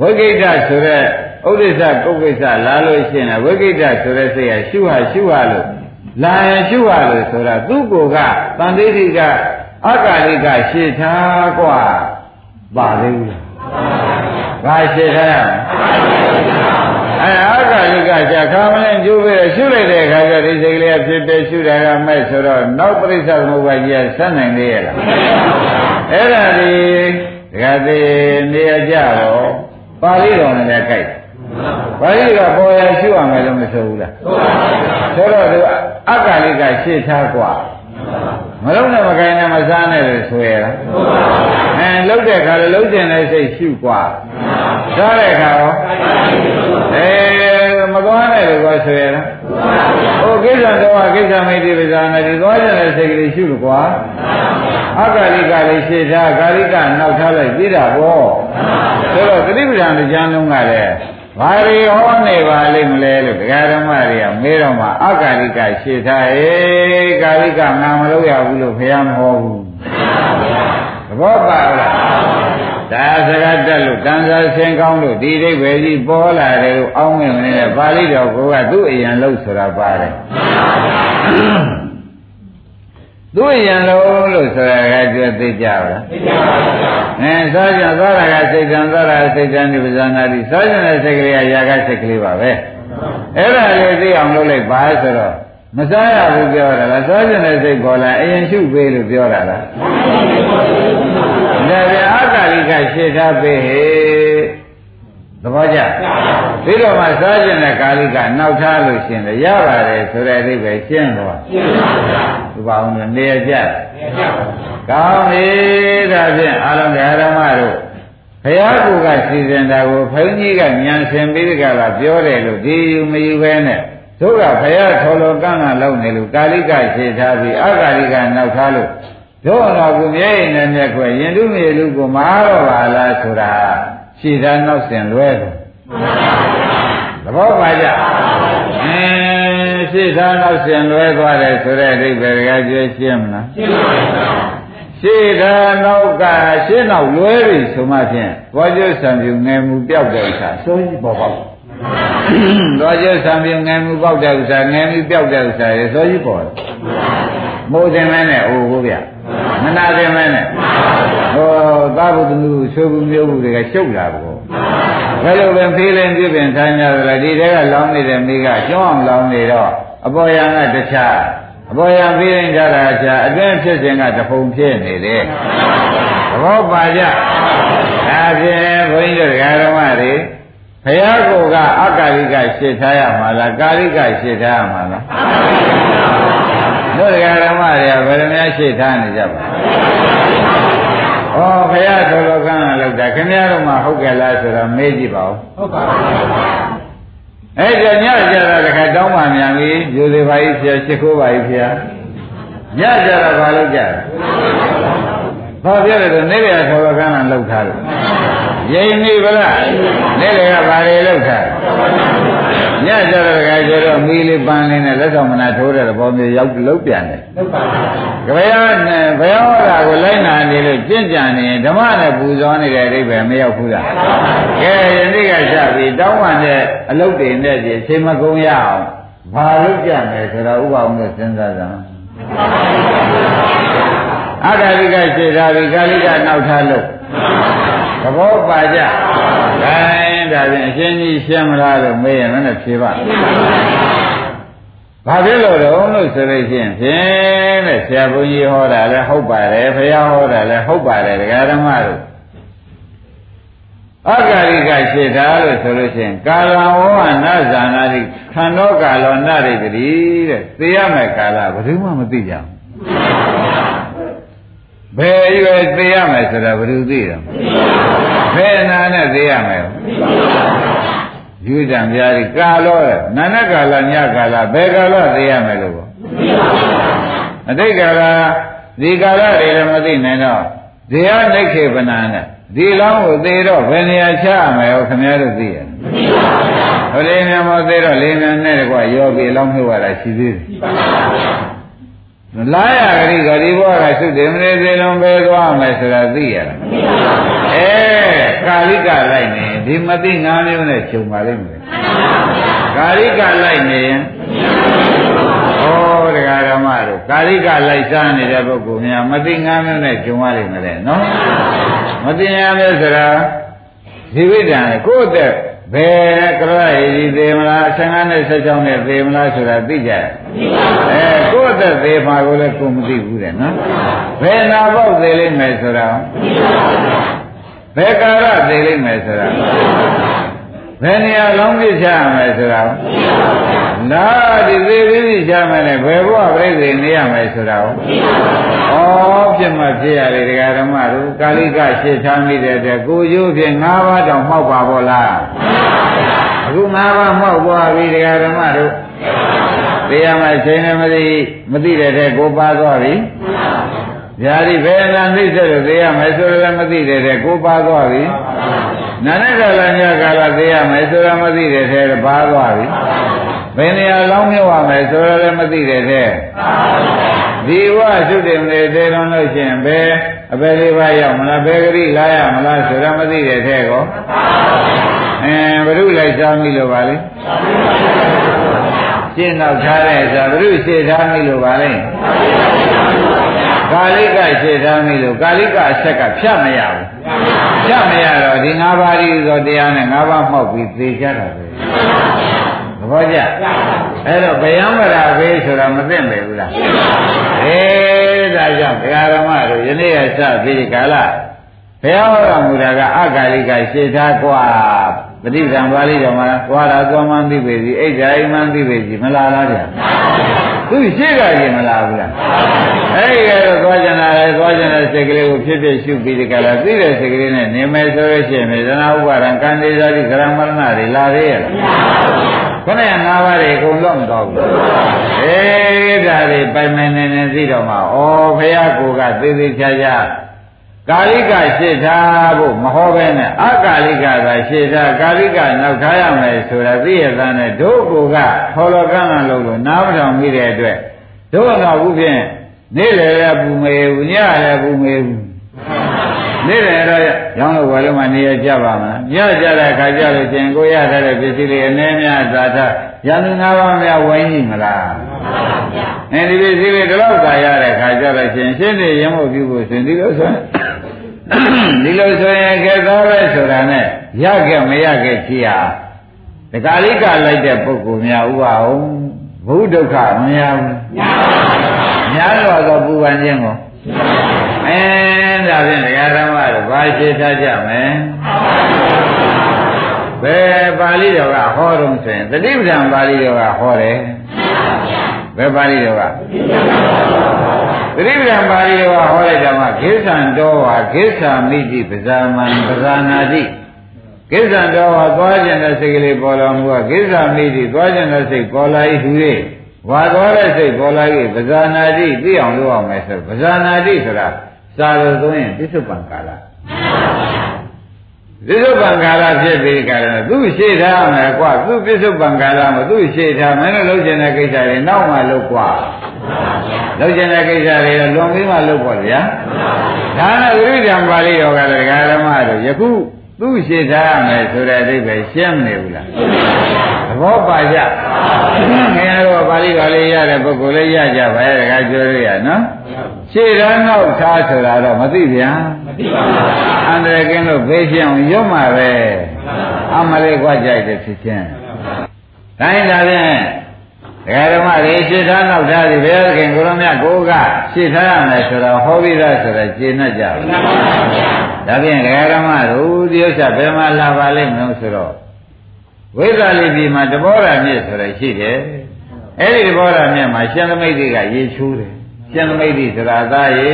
ဝိကိတဆိုတဲ့ဥဒိစ္စကုက္ကိစ္စလာလို့ရှိရင်ဝိကိတဆိုတဲ့စိတ်ကရှုဟာရှုဟာလို့လာရင်ရှုဟာလို့ဆိုတာသူ့ကိုယ်ကတန်တိတိက အကာလိကရှေ့ထားกว่าပါသေးဘူးဘာရှေ့ထားရမလဲအဲအာကာလိကကြာခါမလဲကျိုးပြီးရှုလိုက်တဲ့အခါကျဒီစိတ်ကလေးဖြစ်တဲ့ရှုတာကမဲ့ဆိုတော့နောက်ပြိဿသမုပ္ပါကြီးကဆက်နိုင်သေးရဲ့လားအဲ့ဒါဒီဒကာသေးနေရကြတော့ပါဠိတော်နဲ့လည်းကြိုက်ပါဠိကပေါ်ရရှုရမယ်လို့မဆိုဘူးလားဆိုတော့သူအကာလိကရှေ့ထားกว่า မလုံးနဲ့မကိုင်းနဲ့မစားနဲ့လို့ဆိုရလားအဲလှုပ်တဲ့အခါလည်းလှုပ်ကျင်တဲ့စိတ်ရှုกว่าစားတဲ့အခါရောအဲမသွားနဲ့လို့ပြောဆိုရလားဟိုကိစ္စတော့ကိစ္စမိတ်တိပဇာနာဒီသွားကျင်တဲ့စိတ်ကလေးရှုလို့กว่าအကာလိကလေးရှေ့ထားကာလိကနောက်ထားလိုက်ပြီးတာပေါ့ဆိုတော့သတိပ္ပံတရားလုံးကလည်း ဘာတွေဟောနေပါလိမ့်မလဲလို့တရားဓမ္မတွေကမေးတော့မှအကာလိကရှေ့ထားအေးကာလိကငါမလုပ်ရဘူးလို့ဘုရားမဟောဘူးသဘောပါလားဒါစကားတက်လို့တန်စာဆင်ကောင်းလို့ဒီအိဗယ်ကြီးပေါ်လာတယ်လို့အောင်းမြင်နေတဲ့ပါဠိတော်ကသူ့အရင်လို့ဆိုတာပါတယ် သူ့အရင်လို့လို့ဆိုတာကကြွသိကြပါလားသိကြပါဘူးအဲသောကြသောတာကစိတ်တံသောတာစိတ်တံဒီပဇာနာတိသောကြတဲ့စိတ်ကလေးကຢာကစိတ်ကလေးပါပဲအဲ့ဒါလေးသိအောင်လုပ်လိုက်ပါဆိုတော့မစားရဘူးပြောတာလားသောကြတဲ့စိတ်ပေါ်လာအရင်ရှုပေးလို့ပြောတာလားဒါပြအာကာလိကရှေ့ထားပေးဟေ သဘောကျပြီးတော့မှစားကျင်တဲ့ကာလိကနောက်ထားလို့ရှင်လေရပါတယ်ဆိုတဲ့အဓိပ္ပာယ်ရှင်းတော့ရှင်းပါဗျာဒီပါအောင်နေရကြနေရကြပါကောင်းပြီဒါဖြင့်အာလုံးဓမ္မတို့ဘုရားကူကစီစဉ်တာကိုဘုန်းကြီးကဉာဏ်ရှင်ပြီးကြတာပြောတယ်လို့ဒီယူမယူပဲနဲ့တို့ကဘုရားထော်လောကန့်ကလောက်နေလို့ကာလိကရှေ့ထားပြီးအာကာလိကနောက်ထားလို့တို့တော့ကိုမြဲရင်လည်းမြက်ခွဲရင်တုမြေလူကိုမအားတော့ပါလားဆိုတာ ရှည်သားနောက်ဆင်လွဲတယ်သဘောပါကြအင်းရှည်သားနောက်ဆင်လွဲသွားတယ်ဆိုတဲ့အဓိပ္ပာယ်ကကြွရှင်းမလားရှင်းပါပါရှေ့သာနောက်ကရှေ့နောက်လွဲပြီဆိုမှဖြင့်ဘောကျဆံပြူငယ်မှုပြောက်တဲ့ဥစ္စာစိုးကြီးပေါ်ပေါက်ဘောကျဆံပြူငယ်မှုပေါက်တဲ့ဥစ္စာငယ်မှုပြောက်တဲ့ဥစ္စာရေစိုးကြီးပေါ်တယ်မိုးတင်မဲနဲ့အိုးကိုဗျ မနာတင်မဲနဲ့ဟောသာဘုဒ္ဓနုဆွေဘူးမျိုးဘူးတွေကရှုပ်လာပေါ့ဘယ်လိုပဲဖေးလင်းပြပြင်ထိုင်းကြသလားဒီတဲကလောင်းနေတဲ့မိကကျွမ်းအောင်လောင်းနေတော့အပေါ်ယံကတခြားအပေါ်ယံဖေးလင်းကြတာအခြားအတွင်းဖြစ်စဉ်ကတပုံဖြစ်နေတယ်သဘောပါကြဒါဖြင့်ဘုန်းကြီးတို့ဓမ္မတွေဘုရားကိုကအကာလိကရှင်းထားရမှာလားကာလိကရှင်းထားရမှာလား တို့တရားဓမ္မတွေကဘယ်လိုများရှေ့ထားနေကြပါဩဘုရားသောလောကံလောက်တာခင်ဗျားတို့မှဟုတ်ကဲ့လားဆိုတော့မေးကြည့်ပါဦးဟုတ်ပါဘူးအဲ့ဒါညကြတာတခါတောင်းပါမြန်ပြီယူသေးပါကြီးဆရာရှ िख ိုးပါကြီးဆရာညကြတာဘာလို့ကြလဲဘာပြောလဲဆိုနေရသောလောကံလောက်ထားလို့ရိမ်နေဗလားနေလေကဘာတွေလောက်ထား ညကြတော့ကကျတော့မီးလေးပန်းလေးနဲ့လက်ဆောင်မနာထိုးတဲ့ဘောမျိုးရောက်လုတ်ပြန်တယ်လုတ်ပါဘူးဘယ်ရောနဲ့ဘယ်ရောတာကိုလိုက်နာနေလို့ကြင့်ကြံနေဓမ္မနဲ့ပူဇော်နေတဲ့အဓိပ္ပာယ်မရောက်ဘူးလားကဲယနေ့ကစပြီးတောင်းပန်တဲ့အလုတ်တွေနဲ့ဒီအချိန်မကုန်ရအောင်ဘာလို့ကြံတယ်ဆိုတော့ဥပအောင်လို့စဉ်းစားကြအောင်အဂါလိကစေတာဒီကာလိကနောက်ထားလို့သဘောပါကြ။ဒါရ င်ဒါဖြင့်အရှင်းကြီးရှင်းမလားလို့မေးရင်လည်းဖြေပါ။ဘာဖြစ်လို့တော့လို့ဆိုလို့ရှိရင်ဖြင့်တဲ့ဆရာဘုန်းကြီးဟောတာလည်းဟုတ်ပါတယ်ဘုရားဟောတာလည်းဟုတ်ပါတယ်ဒကာဓမ္မတို့အဂါရိကရှေတာလို့ဆိုလို့ရှိရင်ကာလဝဝနာဇာနာတိခန္ဓောကာလောနရိတတိတဲ့သိရမယ်ကာလဘယ်သူမှမသိကြဘူးဘယ်ရွယ်သိရမယ်ဆိုတာဘယ်သူသိတယ် ဘယ်နာနဲ့သိရမယ်ယူတံပြားဒီကာလောနာနကာလညကာလဘယ်ကာလသိရမယ်လို့ပေါ့အတိတ်ကာလဒီကာလတွေလည်းမသိနိုင်တော့ဇေယနိခေပနာနဲ့ဒီလောင်းကိုသေတော့ဘယ်နေရာချရမယ်ဟောခင်ဗျားတို့သိရမသိပါဘူးဟိုလေးမြန်မသေးတော့လေးမြန်နဲ့တကွရောပြီလောင်းမြုပ်ရတာရှိသေးတယ် လာရဂရိဂရိဘောကသုတေမနေသေးလုံးပဲသွားမယ်ဆိုတာသိရလားမသိပါဘူးအဲကာလိကလိုက်နေဒီမသိငါးမျိုးနဲ့ခြုံပါလိမ့်မယ်ကာလိကလိုက်နေရင်ဩတရားဓမ္မတို့ကာလိကလိုက်စားနေတဲ့ပုဂ္ဂိုလ်များမသိငါးမျိုးနဲ့ခြုံပါလိမ့်မယ်နော်မသိငါးမျိုးဆိုတာဇိဝိတံကိုယ့်တဲ့ ဘယ်ကရဟိဒီသေးမလား15နဲ့16နဲ့သေးမလားဆိုတာသိကြရဲ့အဲကိုယ့်အသက်သေးမှာကိုလည်းကိုမသိဘူးတဲ့နော်ဘယ်နာပေါက်သေးလိမ့်မယ်ဆိုတာဘယ်ကာရသေးလိမ့်မယ်ဆိုတာ ဘယ်နေရာလောင်းပြချရမယ်ဆိုတာနာဒီသေးပြီးချမယ်နဲ့ဘယ်ဘဝပြိသေနေရမယ်ဆိုတာဩဖြစ်မှဖြစ်ရတယ်ဒကာဓမ္မတို့ကာလိကရှင်းထားမိတဲ့အတွက်ကိုကျိုးဖြင့်၅ပါးတောင်မှောက်ပါဘောလားအခု၅ပါးမှောက်သွားပြီဒကာဓမ္မတို့တရားမှချိန်လည်းမသိမသိတဲ့တဲ့ကိုပါသွားပြီ ဗျာဒီဘယ်နာနှိမ့်ဆက်လို့သိရမယ်ဆိုရလည်းမသိတဲ့တဲ့ကိုပါသွားပြီနာနဲ့ကာလညကာလသိရမယ်ဆိုရမသိတဲ့တဲ့ပါသွားပြီဘယ်နေရာလောင်းမြုပ်ရမယ်ဆိုရလည်းမသိတဲ့တဲ့ဒီဝသုတေမနေသေးလုံးလို့ရှိရင်ဘယ်အပေလေးပါရောက်မလားဘယ်ဂရိလာရမလားဆိုရမသိတဲ့တဲ့ကောအဲဘုရုလိုက်စားမိလို့ပါလေရှင်းတော့ထားတဲ့ဆိုဘုရုရှင်းထားမိလို့ပါလေ ကာလိကရှင်းထားမိလို့ကာလိကအဆက်ကဖြတ်မရဘူးဖြတ်မရတော့ဒီ၅ပါးဒီဆိုတရားနဲ့၅ပါးမှောက်ပြီးသိကြတာပဲသဘောကျအဲ့တော့ဗျံမရာဘေးဆိုတာမသိမ့်ပဲဘူးလားအေးဒါကြောင့်ဒကာရမတို့ယနေ့ကစပြီးကာလဘုရားဟောတော်မူတာကအကာလိကရှင်းထားกว่าပဋိသံပါဠိတော်မှာကွာတာသွားမှန်းသိပေစီအိတ်ဓာအိမှန်းသိပေစီမလားလားဗျာ သူရှိကကြီးမလားဘူးလားအဲ့ဒီကတော့သွားကြတာလေသွားကြတဲ့စိတ်ကလေးကိုဖြစ်ဖြစ်ရှုပြီးဒီကလာသိတဲ့စိတ်ကလေးနဲ့နေမယ်ဆိုလို့ရှိရင်မေဇနာဥပါဒံကံဒေဇာတိကရမရဏတွေလာသေးရဲ့ခဏငါးပါးတွေအကုန်လုံးမတော်ဘူးအေးဒါတွေပိုင်မနေနေသိတော့မှဩဘုရားကိုကသေသေးချာချာ ကာလိကရှေ့ထားဖို့မဟောပဲနဲ့အကာလိကသာရှေ့ထားကာလိကနောက်ထားရမယ်ဆိုတာသိရတဲ့နဲ့တို့ကိုကထော်လောကန်းလာလို့လို့နားမထောင်မိတဲ့အတွက်တို့ကတော့ခုဖြင့်နေ့လေလည်းပူမေဘူးညလည်းပူမေဘူးနေ့လေတော့ရောင်းလို့ဘယ်လိုမှနေရကြပါမလားညကြတဲ့အခါကျလို့ချင်းကိုရတဲ့ပစ္စည်းတွေအနေများသာထရန်သူငါးပါးများဝိုင်းကြည့်မလားအဲဒီပစ္စည်းတွေဒီလောက်သာရတဲ့အခါကျတော့ချင်းရှင်းနေရမို့ပြုဖို့ဆိုရင်ဒီလိုဆိုရင် ဒီလိုဆိုရင်ကဲသားပဲဆိုတာနဲ့ရခဲ့မရခဲ့ကြည်ဟာတခါလေးကလိုက်တဲ့ပုဂ္ဂိုလ်များဥပအောင်ဘုဒုက္ခမရဘူးများတော့သောပူပန်ခြင်းကိုအဲဒါဖြင့်ဒကာဓမ္မတို့ဘာရှင်းထားကြမလဲဘယ်ပါဠိတော်ကဟောတော့ဆိုရင်တတိပဒံပါဠိတော်ကဟောတယ်ဘယ်ပါဠိတော်က သတိပ္ပံပါဠိတော်ဟောလိုက်တာမှာကိစ္ဆံတော်ဟာကိစ္ဆာမိတိပဇာမံပဇာနာတိကိစ္ဆံတော်ဟာသွားခြင်းတဲ့စိတ်ကလေးပေါ်လာမှုကကိစ္ဆာမိတိသွားခြင်းတဲ့စိတ်ပေါ်လာ၏ဟူ၍ဝါသွားတဲ့စိတ်ပေါ်လာ၏ပဇာနာတိသိအောင်လုပ်အောင်မယ်ဆိုပဇာနာတိဆိုတာစာလို့သုံးရင်ပစ္စုပန်ကာလပ စ္စုပန်ကာလဖြစ်ပြီးကာလသူ့ရှိထားမယ်ကွာသူ့ပစ္စုပန်ကာလမှာသူ့ရှိထားမယ်လို့လုပ်ခြင်းတဲ့ကိစ္စတွေနောက်မှလုပ်ကွာလုပ်ကျင်တဲ့ကိစ္စတွေလွန်ပြီးမှလုပ်ပေါ့ဗျာဒါနဲ့ဝိရိယံပါဠိတော်ကလည်းဒကာဓမ္မတို့ယခု သူ့ရှိထားရမယ်ဆိုတဲ့အဓိပ္ပာယ်ရှင်းမနေဘူးလားသဘောပါကြခင်ဗျားတို့ပါဠိတော်လေးရတဲ့ပုဂ္ဂိုလ်လေးရကြပါရဲ့ဒကာပြောရရနော်ရှေ့တန်းနောက်ထားဆိုတာတော့မသိဗျာမသိပါဘူးအန္တရာယ်ကင်းလို့ဘေးရှင်းအောင်ရွတ်မှာပဲအမလေးကွာကြိုက်တယ်ဖြစ်ချင်းတိုင်းဒါဖြင့် ဒကာဓမ္မတွေရှင်းထားနောက်ထားပြီးဘုရားခင်ကိုရမြတ်ကိုကရှင်းထားရမယ်ဆိုတော့ဟောပြီးသားဆိုတော့ရှင်းတတ်ကြဘူး။ဒါဖြင့်ဒကာဓမ္မတို့ဒီဥစ္စာဘယ်မှာလာပါလိမ့်မလို့ဆိုတော့ဝိဇ္ဇာလိပြီမှာတဘောရမြစ်ဆိုရရှိတယ်။အဲ့ဒီတဘောရမြစ်မှာရှင်သမိတ်တွေကရေချိုးတယ်။ရှင်သမိတ်တွေဆိုတာသားရေ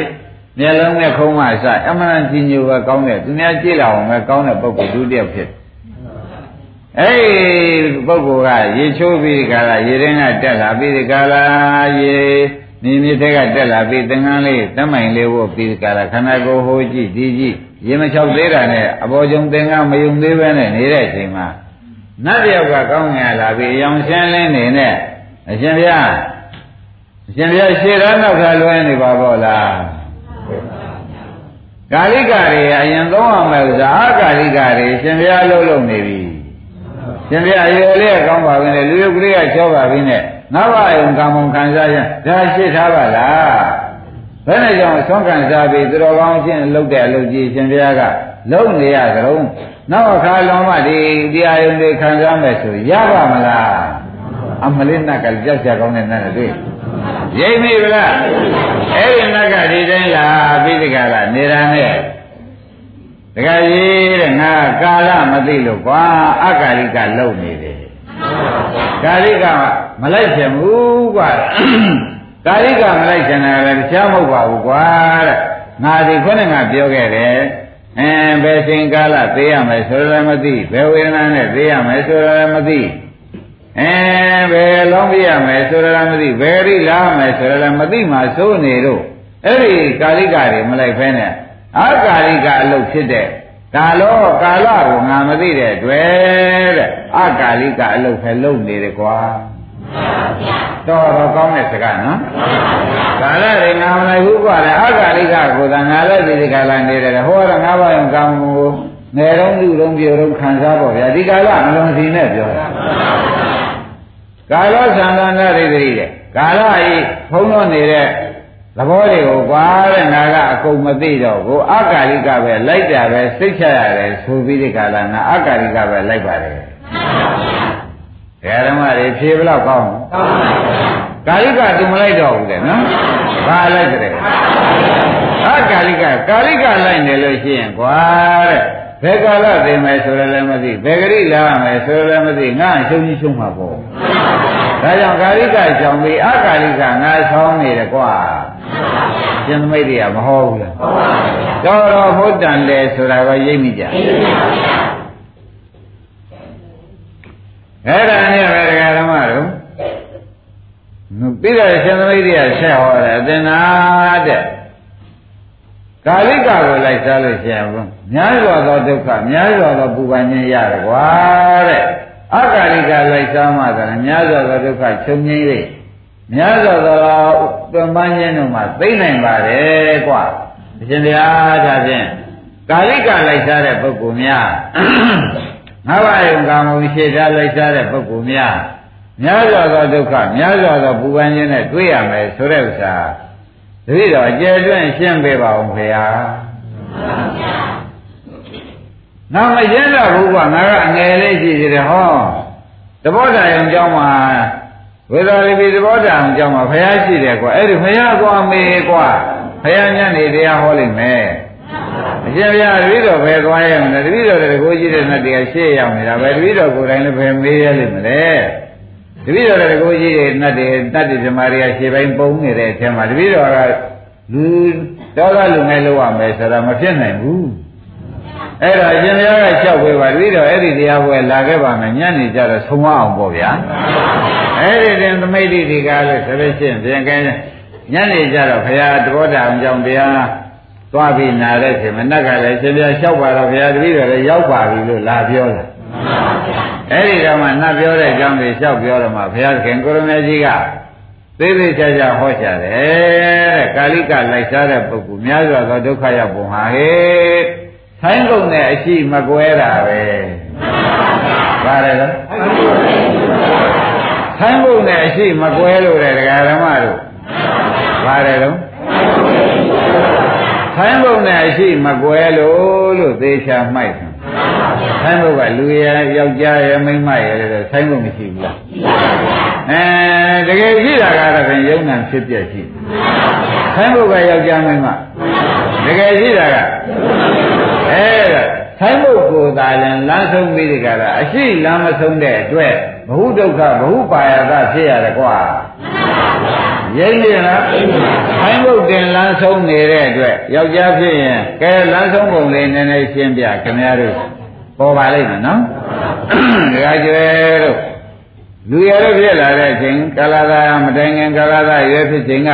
မျက်လုံးနဲ့ခုံးမအစအမှန်ကြီးညိုပဲကောင်းတဲ့သူများကြည့်လာအောင်ပဲကောင်းတဲ့ပုဂ္ဂိုလ်ဒုတိယဖြစ် အဲ့ဒီပုဂ္ဂိုလ်ကရေချိုးပြီးကြလားရေရင်းကတက်လာပြီးကြလားရေနေမြစ်ထဲကတက်လာပြီးသင်္ကန်းလေးတမိုင်လေးဝတ်ပြီးကြလားခန္ဓာကိုယ်ဟိုကြည့်ဒီကြည့်ရေမချောက်သေးတာနဲ့အပေါ်ကျုံသင်္ကန်းမယုံသေးပဲနဲ့နေတဲ့အချိန်မှာနတ်တယောက်ကကောင်းငင်လာပြီးအယောင်ရှင်းလင်းနေနဲ့အရှင်ဘုရားအရှင်ဘုရားရှေ့ရနောက်ကလွှဲနေပါဘောလားကာလိကတွေအရင်သုံးရမယ်ဥစ္စာအာကာလိကတွေရှင်ဘုရားလှုပ်လှုပ်နေပြီ ရှင်ပြရေလေးကောင်းပါပြီလေလူရုပ်ကလေးကချောပါပြီနဲ့ငါးပါးယုံကံမုံခံစားရင်ဒါရှိထားပါလားဘယ်နဲ့ကြောင့်ဆွမ်းခံစားပြီးသူတော်ကောင်းချင်းလှုပ်တဲ့အလုပ်ကြီးရှင်ပြကလုံနေရကြုံနောက်အခါလုံးမဒီတရားယုံတွေခံစားမယ်ဆိုရပါမလားအမလေးနတ်ကကြောက်ကြကောင်းတဲ့နတ်တွေရိပ်မိဗလားအဲ့ဒီနတ်ကဒီတိုင်းလာပြီးဒီကလာနေတာနဲ့တ ခါကြီးတဲ့ငါကာလမသိလို့ကွာအကာလိကလုံနေတယ်ကာလိကမလိုက်ချင်ဘူးကွာကာလိကမလိုက်ချင်တာလည်းတခြားမဟုတ်ပါဘူးကွာတဲ့ငါဒီခုနကပြောခဲ့တယ်အဲဘယ်ချိန်ကာလသိရမယ်ဆိုလည်းမသိဘယ်ဝေဒနာနဲ့သိရမယ်ဆိုလည်းမသိအဲဘယ်လုံးပြရမယ်ဆိုလည်းမသိဘယ်ရိလာမယ်ဆိုလည်းမသိမှစိုးနေတော့အဲ့ဒီကာလိကတွေမလိုက်ဖဲနဲ့ အာကာလိကအလုပ်ဖြစ်တဲ့ကာလောကာလကိုငါမသိတဲ့တွေ့တဲ့အကာလိကအလုပ်ပဲလုပ်နေတယ်ကွာတော်တော်ကောင်းတဲ့စကားနော်ကာလတွေငါမလိုက်ဘူးကွာလေအာကာလိကကိုသာငါလည်းဒီကာလနေတယ်ဟောတော့ငါဘာရင်ကောင်းဘူးငယ်တော့လူတော့ပြေတော့ခံစားပေါ့ဗျာဒီကာလမလွန်စီနဲ့ပြောတာကာလောသံဃာနာရိတိတဲ့ကာလဤဖုံးလို့နေတဲ့ သဘောတွေကိုကွာတဲ့ငါကအကုန်မသိတော့ဘူးအကာလိကပဲလိုက်တာပဲစိတ်ချရတယ်ဆိုပြီးဒီကာလငါအကာလိကပဲလိုက်ပါတယ်မှန်ပါဗျာဓမ္မတွေဖြေဘလောက်ကောင်းကောင်းပါဗျာကာလိကသူမလိုက်တော့ဘူးလေနော်ဘာလိုက်တဲ့အကာလိကကာလိကလိုက်နေလို့ရှိရင်ကွာတဲ့ဘယ်ကာလသိမယ်ဆိုရလည်းမသိဘယ်ဂရိလာမယ်ဆိုရလည်းမသိငါရှုံးကြီးရှုံးမှာပေါ့ ဒါကြောင့်ကာလိကကြောင့်ပြီးအကာလိကငါဆောင်းနေတယ်ကွာရှင်သမိတ်တွေကမဟောဘူးလားဟုတ်ပါဘူးတော်တော်ဟုတ်တန်တယ်ဆိုတာကရိပ်မိကြအဲ့ဒါနဲ့ပဲတရားဓမ္မတို့ပြီးတော့ရှင်သမိတ်တွေကဆက်ဟောတယ်အသင်္နာတဲ့ကာလိကကိုလိုက်စားလို့ရှိရင်များစွာသောဒုက္ခများစွာသောပူပန်ခြင်းရတယ်ကွာတဲ့ အကာလိကလိုက်စားမှသာများစွာသောဒုက္ခချုပ်ငြိမ့်လေများစွာသောသွန်ပန်းခြင်းတို့မှာသိနိုင်ပါတယ်ကွာအရှင်တရားဒါဖြင့်ကာလိကလိုက်စားတဲ့ပုဂ္ဂိုလ်များငါးပါးယုံကာမုံရှေ့ထားလိုက်စားတဲ့ပုဂ္ဂိုလ်များများစွာသောဒုက္ခများစွာသောပူပန်ခြင်းနဲ့တွေ့ရမယ်ဆိုတဲ့ဥစ္စာတတိတော်အကျယ်တွင်ရှင်းပေးပါဦးခင်ဗျာ နာမရင်းတော့ဘုရားငါကအငယ်လေးရှိသေးတယ်ဟောသဘောတရားအောင်ကြောင်းမှာဝေဒာလိပိသဘောတရားအောင်ကြောင်းမှာဘုရားရှိတယ်ကွာအဲ့ဒီဘုရားကွာမေကွာဘုရားညနေတရားဟောလိမ့်မယ်အရှင်ဘုရားတပည့်တော်ဘယ်သွားရမလဲတပည့်တော်တကူကြီးတဲ့နဲ့တရားရှေ့ရောက်နေတာပဲတပည့်တော်ကိုယ်တိုင်လည်းဘယ်မေးရလိမ့်မလဲတပည့်တော်တကူကြီးတဲ့နဲ့တည်းတတ္တိဇမာရိယရှေ့ပိုင်းပုံနေတဲ့အချိန်မှာတပည့်တော်ကလူတော်တော်လူငယ်လို့ရမယ်ဆိုတာမဖြစ်နိုင်ဘူး အဲ့တော့ရှင်ဘုရားကလျှောက်ပေးပါတပည့်တော်အဲ့ဒီတရားပွဲလာခဲ့ပါမယ်ညနေကျတော့ဆုံးမအောင်ပေါ့ဗျာအဲ့ဒီတင်သမိတ်တိဒီကားလို့ဆိုလို့ရှိရင်ပြန်ကဲညနေကျတော့ဘုရားတဘောတာအောင်ကြောင့်တရားသွားပြီးနာတဲ့ချိန်မနက်ကလည်းရှင်ဘုရားလျှောက်ပါတော့ဘုရားတပည့်တော်လည်းရောက်ပါပြီလို့လာပြောတာအဲ့ဒီတော့မှနတ်ပြောတဲ့အကြောင်းတွေလျှောက်ပြောတော့မှဘုရားခင်ကိုရမေကြီးကသေးသေးချာချာဟောချတယ်တဲ့ကာလိကလိုက်စားတဲ့ပုဂ္ဂိုလ်များစွာသောဒုက္ခရောက်ပုံဟာဟဲ့ ဆိုင်းကုန်တဲ့အရှိမကွဲတာပဲပါတယ်လားဆိုင်းကုန်တဲ့အရှိမကွဲလို့တဲ့ဒကာဓမ္မတို့ပါတယ်တော့ဆိုင်းကုန်တဲ့အရှိမကွဲလို့လို့သေချာမှိုက်တယ်ဆိုင်းကုန်ကလူရယောက်ျားရမိန်းမရတဲ့ဆိုင်းကုန်မရှိဘူးလားအဲတကယ်ရှိတာကတော့ဖြင့်ယုံနာဖြစ်ပြရှိဆိုင်းကုန်ကယောက်ျားမိန်းမတကယ်ရှိတာက အဲဒါဆိုင်းဖို့ကိုယ်သာလည်းလမ်းဆုံးပြီးဒီကရာအရှိလမ်းမဆုံးတဲ့အတွက်ဘ ഹു ဒုက္ခဘ ഹു ပါယသဖြစ်ရတယ်ကွာရိမ့်နေလားဆိုင်းဖို့တင်လမ်းဆုံးနေတဲ့အတွက်ယောက်ျားဖြစ်ရင်ကဲလမ်းဆုံးပုံလေးနည်းနည်းရှင်းပြခင်ဗျားတို့ပေါ်ပါလိမ့်မယ်နော်ဒါကြွယ်တို့လူရတော့ဖြစ်လာတဲ့အချိန်ကာလသာမတိုင်ခင်ကာလသာရွယ်ဖြစ်ချိန်က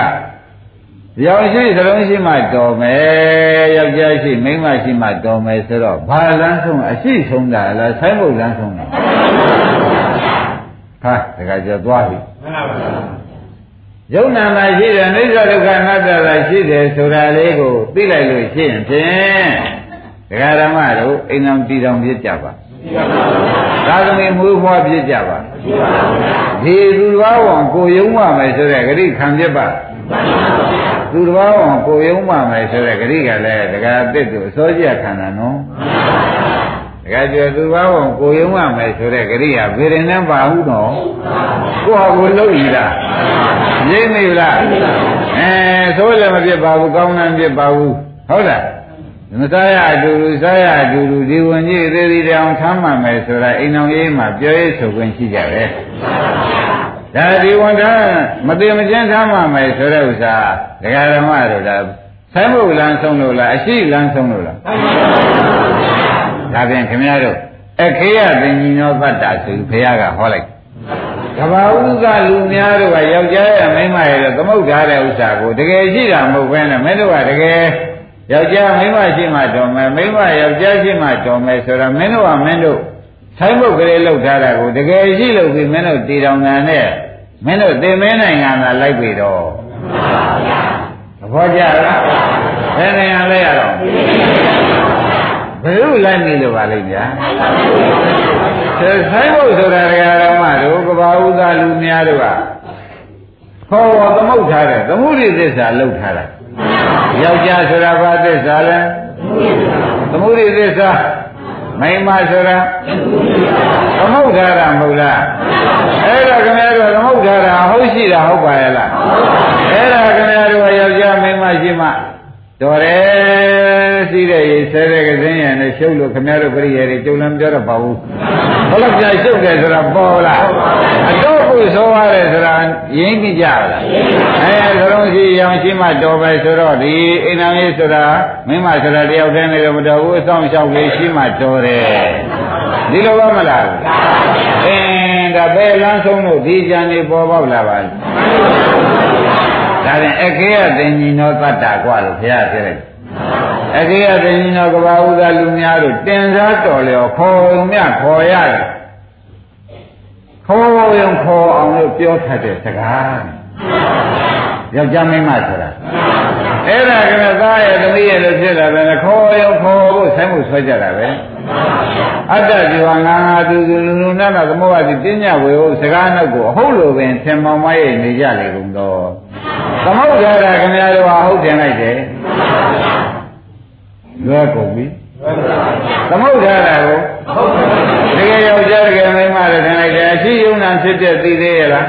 ရောင်ရှိသလုံးရှိမှတော်မယ်ယောက်ျားရှိမိန်းမရှိမှတော်မယ်ဆိုတော့ဘာလန်းဆုံးအရှိဆုံးတာလားဆိုင်းဖို့လန်းဆုံးတာဟာတခါကျသွားပြီမှန်ပါပါယုံနာမှာရှိတယ်အိဋ္ဌဒုက္ခအနတ္တသာရှိတယ်ဆိုတာလေးကိုသိလိုက်လို့ရှိရင်ဖြင့်ဒကာဓမ္မတို့အိမ်အောင်တည်တော်ပြကြပါသာသမီမွေးဖွားပြကြပါဒီသူတော်ဝန်ကိုယုံမှမယ်ဆိုတဲ့ဂရိခံပြပါ သူတော်ဝန်ကိုယုံမှမယ်ဆိုတဲ့ဂရိကလည်းဒကာတစ်သူအစောကြခန္ဓာနော်ဒကာကျော်သူတော်ဝန်ကိုယုံမှမယ်ဆိုတဲ့ဂရိကဘယ်ရင်နဲ့ပါဘူးနော်ကိုဟာကိုလုံးရည်လားရင်းနေလားအဲသိုးလည်းမဖြစ်ပါဘူးကောင်းလည်းမဖြစ်ပါဘူးဟုတ်လားမစားရအတူတူစားရအတူတူဒီဝင်ကြီးသေးသေးတောင်ထမ်းမှမယ်ဆိုတာအိမ်တော်ရေးမှာပြောရေးဆိုခွင့်ရှိကြတယ် ဒါဒီဝန်ထမ်းမသိမကျန်းထားမှမယ်ဆိုတဲ့ဥစ္စာဒကာဓမ္မတို့ဒါဆိုင်ဖို့လမ်းဆုံးလို့လားအရှိလမ်းဆုံးလို့လားဒါဖြင့်ခင်ဗျားတို့အခေယသင်္ကြီးနောသတ္တာဆိုဘုရားကဟောလိုက်ကဘာဥကလူများတို့ကယောက်ျားရဲ့မိန်းမရဲ့သမုတ်ထားတဲ့ဥစ္စာကိုတကယ်ရှိတာမဟုတ်ဘဲနဲ့မင်းတို့ကတကယ်ယောက်ျားမိန်းမရှိမှတော်မယ်မိန်းမယောက်ျားရှိမှတော်မယ်ဆိုတော့မင်းတို့ကမင်းတို့ ဆိုင်ဘုတ်ကလေးလောက်ထားတာကိုတကယ်ရှိလို့ပြီးမင်းတို့တည်တော်ငံနဲ့မင်းတို့သင်မင်းနိုင်ငံသာလိုက်ပြီတော့သဘောကျလားဘယ်နိုင်ငံလဲရတော့ဘယ်လိုလိုက်နေလို့ပါလိမ့်ဗျာဆိုင်ဘုတ်ဆိုတာတရားတော်မှတို့ကဘာဥသာလူများတို့ကခေါ်တော်သမုတ်ထားတယ်သမုဒိသစ္စာလောက်ထားတာယောက်ျားဆိုတာဘာသစ္စာလဲသမုဒိသစ္စာ မိန်းမဆိုတာသမုတ်ထားတာမဟုတ်လားအဲ့ဒါခင်ဗျားတို့သမုတ်ထားတာဟုတ်ရှိတာဟုတ်ပါရဲ့လားအဲ့ဒါခင်ဗျားတို့ယောက်ျားမိန်းမရှိမှ တော်တယ်စီးတဲ့ရေဆဲတဲ့ကစင်းရံနဲ့ရှုပ်လို့ခင်ဗျားတို့ပြည့်ရတယ်ကြုံလည်းမပြောတော့ပါဘူးဘလို့ကြာရှုပ်တယ်ဆိုတာပေါ်လားအတော့ကိုဆိုရတယ်ဆိုတာရင်းကြည့်ကြလားအဲသလုံးရှိရောင်ရှိမှတော်ပဲဆိုတော့ဒီအိမ်တော်ကြီးဆိုတာမင်းမဆိုတာတယောက်တည်းနေတော့မတော်ဘူးအဆောင်လျှောက်လေးရှိမှတော်တယ်ဒီလိုပါမလားအင်းဒါပဲလမ်းဆုံးလို့ဒီကြံနေပေါ်ပေါက်လာပါ ဒါရင်အခေယသင်္ညီနောတတ္တာကွာလို့ဘုရားပြောတယ်အခေယသင်္ညီနောကဘာဥသာလူများတို့တင်စားတော်လျော်ခေါ်မြခေါ်ရတယ်ခေါ်ရင်ခေါ်အောင်လို့ပြောထတဲ့စကားယောက်ျားမိန်းမဆိုတာ အဲ့ဒါကလည်းသားရဲ့သမီးရဲ့လို့ဖြစ်တာပဲခေါ်ရုံခေါ်ဖို့ဆိုင်မှုဆွဲကြတာပဲအတ္တဇီဝငါငါသူသူလူလူနာနာသမုဒ္ဒတိပညာဝေဟုတ်စကားနှုတ်ကိုအဟုတ်လိုပင်သင်မောင်မရဲ့နေကြလေကုန်တော့သမုဒ္ဒရာခင်ဗျားတို့ဟာဟုတ်တယ်လိုက်တယ်လွယ်ကုန်ပြီသမုဒ္ဒရာကိုတကယ်ယောက်ျားတကယ်မိန်းမလည်းထင်လိုက်တယ်အရှိယုံနာဖြစ်တဲ့သိသေးရဲ့လား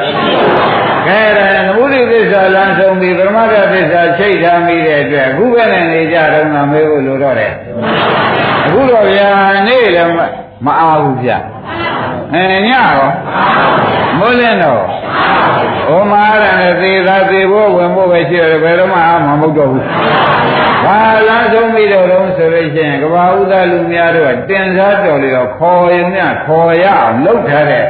ခဲတယ်သမုဒိသစ္စာလမ်းဆုံးပြီးပရမတ္ထသစ္စာချိတ်ထားမိတဲ့အတွက်အခုပဲနဲ့နေကြတော့မှမေးဖို့လိုတော့တယ်အခုတော့ဗျာနေ့လည်းမအားဘူးဗျအဲညရောမိုးလင်းတော့ဩမအားရတယ်သေသာသေဖို့ဝင်ဖို့ပဲရှိတယ်ဘယ်တော့မှအားမမဟုတ်တော့ဘူးဘာလားဆုံးပြီးတော့တော့ဆိုလို့ရှိရင်ကဘာဥဒလူများတို့ကတင်စားတော်လေတော့ခေါ်ရင်ညခေါ်ရအောင်လုပ်ထားတဲ့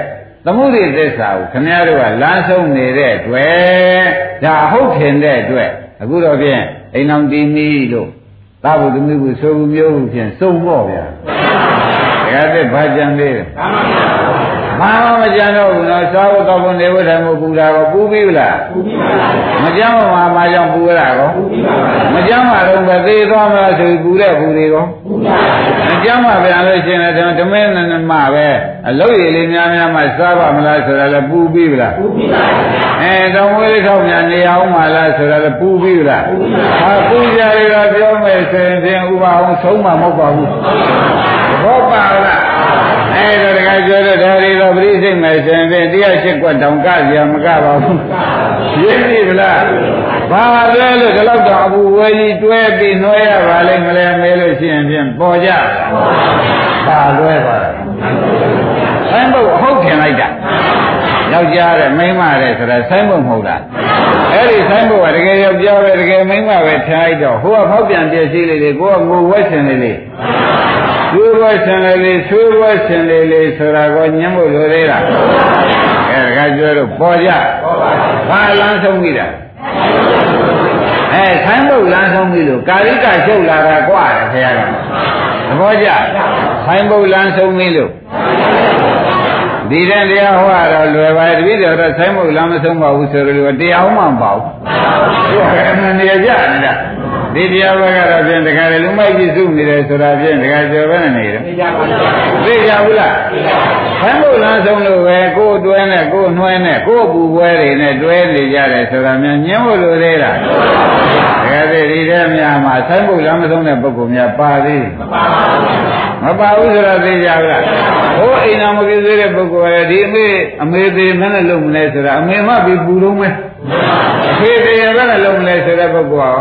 သမုဒိသစ္စာကိုခင်ဗျားတို့ကလမ်းဆုံးနေတဲ့အတွက်ဒါအဟုတ်ထင်တဲ့အတွက်အခုတော့ဖြင့်အိမ်အောင်တီမီလို့သာဝတ္တမိကိုဆိုဘူးမျိုးဖြင့်စုံတော့ဗျာဒါကတည်းဘာကြံသေးလဲ ဘာမှမကြံတော့ဘူးနော်သာဝတ္တဘုံနေဝထမှုပူတာကောပူပြီးလားပူပြီးပါဘူးမကြမ်းမှာမကြောင့်ပူရတာကောပူပြီးပါဘူးမကြမ်းမှာတော့ပဲသေးသွားမလားဆိုပူတဲ့ပူတွေကောပူပါဘူးမကြမ်းမှာပြန်လို့ရှိရင်လည်းဓမင်းနဲ့မှပဲအလုတ်ရည်လေးများများမှစားပါမလားဆိုတာလည်းပူပြီးလားပူပြီးပါဘူးအဲတော်မွေးလေးထောက်များနေအောင်မလားဆိုတာလည်းပူပြီးလားပူပြီးပါဘူးဟာပူကြရတာပြောမယ်ဆိုရင်ဖြင့်ဥပအောင်ဆုံးမှာမဟုတ်ပါဘူးဘောပါလား အဲဒါတခါပြောတဲ့ဒါတွေတော့ပရိစိတ်မယ်ဆိုရင်တရားရှိကွက်တောင်ကကြမကပါဘူးရင်းပြီလားဘာလဲလို့ဒီလောက်တော့အဘူဝဲကြီးတွဲပြီးနှွဲရပါလိမ့်မလဲမဲလို့ရှိရင်ဖြင့်ပေါ်ကြဘာလွဲပါလဲဆိုင်ဘုတ်အဟုတ်ထင်လိုက်တာယောက်ျားတဲ့မိန်းမတဲ့ဆိုတာဆိုင်ဘုတ်မဟုတ်လားအဲ့ဒီဆိုင်ဘုတ်ကတကယ်ယောက်ျားပဲတကယ်မိန်းမပဲထားလိုက်တော့ဟိုကဖောက်ပြန်ပြည့်စည်လေးတွေကိုကငိုဝဲရှင်လေးလေး သွေးပွဲဆင်လေလေသွေးပွဲဆင်လေလေဆိုတာကိုညှင်းဖို့လိုသေးလားအဲဒါကကျွဲတို့ပေါ်ကြဘာလန်းဆုံးပြီလားအဲဆိုင်ဘုတ်လန်းဆုံးပြီလို့ကာရိကချုပ်လာတာကွာတယ်ခင်ဗျာသဘောကျဆိုင်ဘုတ်လန်းဆုံးပြီလို့ ဒီတဲ့တရားဟောတော့လွယ်ပါတပည့်တော်တော့ဆိုင်းဘုတ်လမ်းမဆုံးပါဘူးဆိုလို့တရားမှမပါဘူးသူကအမှန်တရားကြနေတာဒီတရားဘက်ကတော့ဖြင့်တခါလေလူမိုက်ကြီးစုနေတယ်ဆိုတာဖြင့်တခါကျော်ပဲနေတယ်သိကြပါဘူးသိကြဘူးလားဆန်းဖို့လမ်းဆုံးလို့ပဲကိုယ်တွဲနဲ့ကိုယ်နှွဲနဲ့ကိုယ်ပူပွဲတွေနဲ့တွဲနေကြတယ်ဆိုတာများညှင်းဖို့လိုသေးလားတကယ်သိဒီထဲများမှာဆန်းဖို့လမ်းမဆုံးတဲ့ပုဂ္ဂိုလ်များပါသေးမပါပါဘူးမပါဘူးဆိုတော့သိကြဘူးလားဟို အိမ်တော်မကိသေးတဲ့ပုဂ္ဂိုလ်ရဲ့ဒီအမေအမေသေးမနဲ့လုံမလဲဆိုတာအမေမပြီးပူတော့မယ်အဖေသေးရဘယ်နဲ့လုံမလဲဆိုတဲ့ပုဂ္ဂိုလ်ရော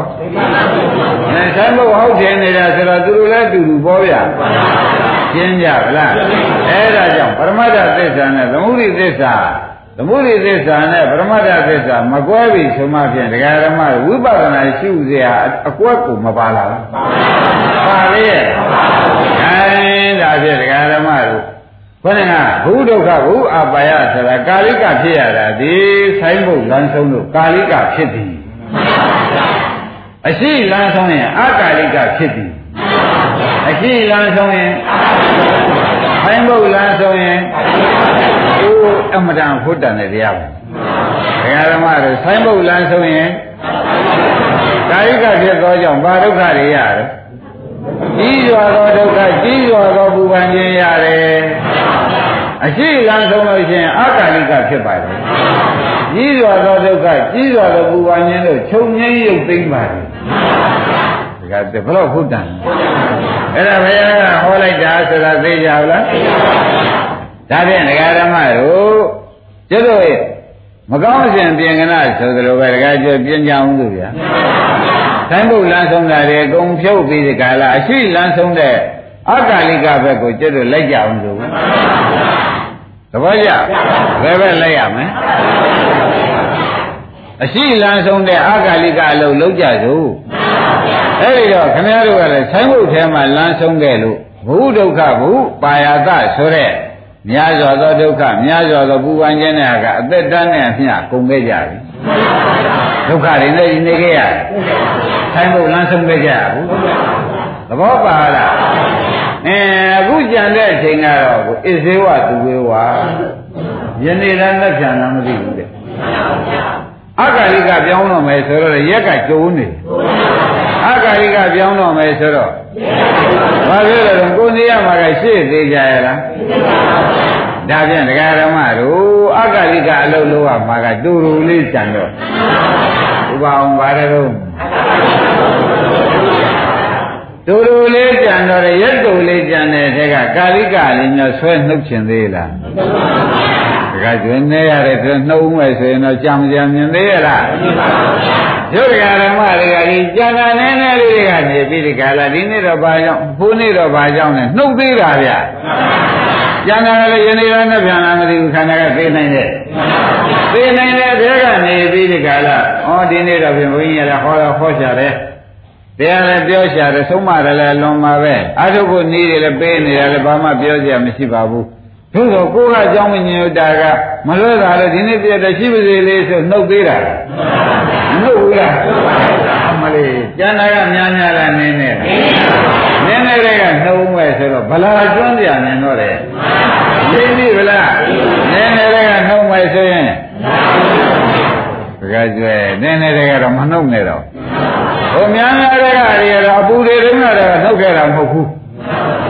အဲဆန်းဖို့ဟုတ်တယ်နေတာဆိုတော့သူတို့လည်းတူတူပေါ်ဗျာရှင်းကြဗလားအဲဒါကြောင့်ပရမတ္ထသစ္စာနဲ့သမုဒိသစ္စာသမုဒိသစ္စာနဲ့ပရမတ္ထသစ္စာမကွဲပြီဆိုမှဖြင့်တရားဓမ္မဝိပဿနာရှုเสียအကွက်ကိုမပါလာဘူးပါလေရဲ့အဲဒါဖြင့်တရားဓမ္မတို့ ဘခေါင်းကဘုဒုက္ခဘုအပါယဆိုတာကာလိကဖြစ်ရတာဒီဆိုင်ဘုတ်လမ်းဆုံးလို့ကာလိကဖြစ်သည်အရှိလမ်းဆုံးရင်အကာလိကဖြစ်သည်အရှိလမ်းဆုံးရင်ဆိုင်ဘုတ်လမ်းဆုံးရင်အိုးအမတန်ဖို့တန်တဲ့တရားပဲဘုရားဓမ္မတို့ဆိုင်ဘုတ်လမ်းဆုံးရင်ကာယကဖြစ်သောကြောင့်ဘာဒုက္ခတွေရတယ်ကြီးစွာသောဒုက္ခကြီးစွာသောပူပန်ခြင်းရတယ် အရှိလမ်းဆုံးလို့ရှိရင်အကာလိကဖြစ်ပါတယ်ကြီးစွာသောဒုက္ခကြီးစွာသောပူပန်ခြင်းတို့ချုပ်ငြိမ်းရုပ်သိမ်းပါတယ်ဒါကဘယ်တော့ဟုတ်တယ်အဲ့ဒါဘုရားကဟောလိုက်တာဆိုတာသိကြဘူးလားသိပါပါဒါဖြင့်ဒကာဓမ္မတို့ကျွတ်တို့ရဲ့မကောင်းစဉ်ပြင်ကနာဆိုသလိုပဲဒကာကျွတ်ပြင်ကြအောင်လို့ဗျာတိုင်းဘုတ်လမ်းဆုံးတာတွေအကုန်ဖြုတ်ပြီးဒီကလာအရှိလမ်းဆုံးတဲ့အကာလိကဘက်ကိုကျွတ်တို့လိုက်ကြအောင်လို့ သဘောကျဘယ်ဘက်လိုက်ရမလဲအရှိလမ်းဆုံးတဲ့အကာလိကအလုပ်လုပ်ကြစို့အဲ့ဒီတော့ခင်ဗျားတို့ကလည်းဆိုင်းဘုတ်ထဲမှာလမ်းဆုံးခဲ့လို့ဘုဒုက္ခဘုပါယတဆိုတဲ့များစွာသောဒုက္ခများစွာသောပူပန်ခြင်းတွေကအသက်တန်းနဲ့အမျှကုန်ခဲ့ကြပြီဒုက္ခတွေနဲ့နေခဲ့ရတယ်ဆိုင်းဘုတ်လမ်းဆုံးခဲ့ကြဘူးသဘောပါလား အဲအခုကြံတဲ့အချိန်ကတော့ကိုဣဇေဝသူဝေဝယနေ့လည်းလက်ပြန်လာမသိဘူးတဲ့အဂါလိကပြောင်းတော့မယ်ဆိုတော့ရက်ကကျုံနေအဂါလိကပြောင်းတော့မယ်ဆိုတော့ဘာဖြစ်လဲတော့ကိုနေရမှာကရှေ့သေးကြရလားဒါဖြင့်ဒကာရမတို့အဂါလိကအလုပ်လုပ်ရမှာကတူတူလေးကြံတော့ဥပအောင်ပါတယ်တော့ တူတူလေးကြံတော့ရက်တူလေးကြံတဲ့ထက်ကကာလိကလေးညဆွဲနှုတ်ချင်သေးလားတခါကျွန်းနေရတယ်သူနှုတ်မဲ့ဆိုရင်တော့ကြံကြံမြင်သေးရလားရုပ်ရဓမ္မတွေကဒီကျန်တာနည်းနည်းလေးတွေကနေပြီးဒီကလာဒီနေ့တော့ဘာကြောင့်ဘုနေ့တော့ဘာကြောင့်လဲနှုတ်သေးတာဗျကျန်တာလည်းယနေ့တော့နဲ့ပြန်လာမသိဘူးခန္ဓာကသိနိုင်တယ်သိနိုင်တဲ့ဘဲကနေပြီးဒီကလာဩဒီနေ့တော့ပြင်ဘုန်းကြီးရဟောတော့ဟောချတယ် တရားလည်းပြောရှာတယ်ဆုံးမတယ်လည်းလွန်ပါပဲအထုပ်ကိုနေတယ်လည်းပေးနေတယ်လည်းဘာမှပြောစရာမရှိပါဘူးသို့တော့ကိုယ်ကအကြောင်းမညင်တာကမလွဲတာလေဒီနေ့ပြည့်တဲ့ရှိပါစေလေးဆိုနှုတ်သေးတာမနှုတ်ဘူးလားမလေးကျန်တာကများများလားနင်းနေနင်းနေတဲ့ကနှုတ်မဲ့ဆိုတော့ဗလာကျွန်းပြနေတော့တယ်သိပြီဗလားနင်းနေတဲ့ကနှုတ်မဲ့ဆိုရင် တကယ်ကျွဲနင်းနေတဲ့ကတော့မနှုတ်နဲ့တော့ဟိုများများတဲ့ကတွေကတော့အပူတွေတုန်းကတော့နှုတ်ခဲ့တာမဟုတ်ဘူး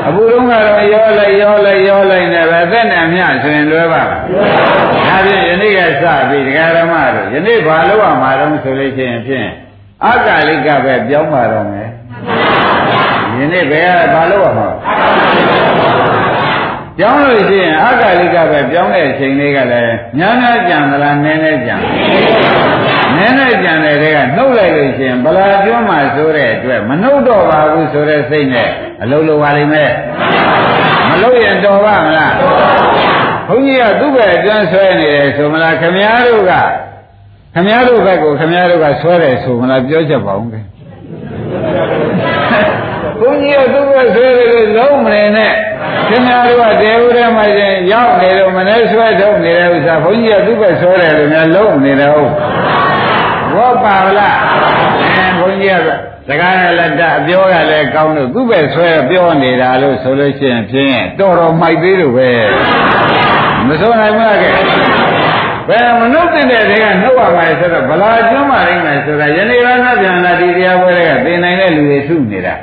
အပူတုန်းကတော့ရောလိုက်ရောလိုက်ရောလိုက်နေပဲသက်နဲ့မြဆိုရင်လွဲပါလားဒါဖြင့်ယနေ့ကစပြီးဒကာရမတို့ယနေ့ဘာလို့ရမှာတော့ဆိုလို့ရှိရင်ဖြင့်အကာလိကပဲပြောင်းပါတော့မယ်ယနေ့ဘယ်ကဘာလို့ရမှာ ပြောင်းလို့ရှိရင်အကာလိကပဲပြောင်းတဲ့အချိန်လေးကလည်းညာညာကြံသလားနည်းနည်းကြံနည်းနည်းကြံတဲ့တွေကနှုတ်လိုက်လို့ရှိရင်ဗလာကျွမ်းမှဆိုတဲ့အတွက်မနှုတ်တော့ပါဘူးဆိုတဲ့စိတ်နဲ့အလုံးလုံးပါလိမ့်မယ်မလို့ရင်တော်ပါမလားဘုန်းကြီးကသူ့ဘက်အကျန်းဆွဲနေတယ်ဆိုမလားခမည်းတော်ကခမည်းတော်ဘက်ကိုခမည်းတော်ကဆွဲတယ်ဆိုမလားပြောချက်ပါဦးကဲဘုန်းကြီးကသူ့ဘက်ဆွဲတယ်လို့လုံးမနေနဲ့ ခင်ဗျားတို့ကတေဦးထဲမှာချင်းရောက်နေတော့မနေ့ဆွဲထုတ်နေတဲ့ဥစ္စာဘုန်းကြီးကသူ့ဘက်ဆွဲတယ်လို့များလုံးနေတယ်ဟုတ်ဘောပါလားအဲဘုန်းကြီးကစကားနဲ့လက်တအပြောရလဲကောင်းလို့သူ့ပဲဆွဲပြောနေတာလို့ဆိုလို့ရှိရင်ဖြင့်တော်တော်မိုက်သေးလို့ပဲမဆိုနိုင်ဘူးလားကဲဘယ်မနှုတ်တဲ့တွေကနှုတ်ရမယ်ဆိုတော့ဗလာကျွမ်းပါလိမ့်မယ်ဆိုတာယနေ့ကနပြန်လာဒီတရားပွဲတွေကသိနိုင်တဲ့လူတွေထုနေတာ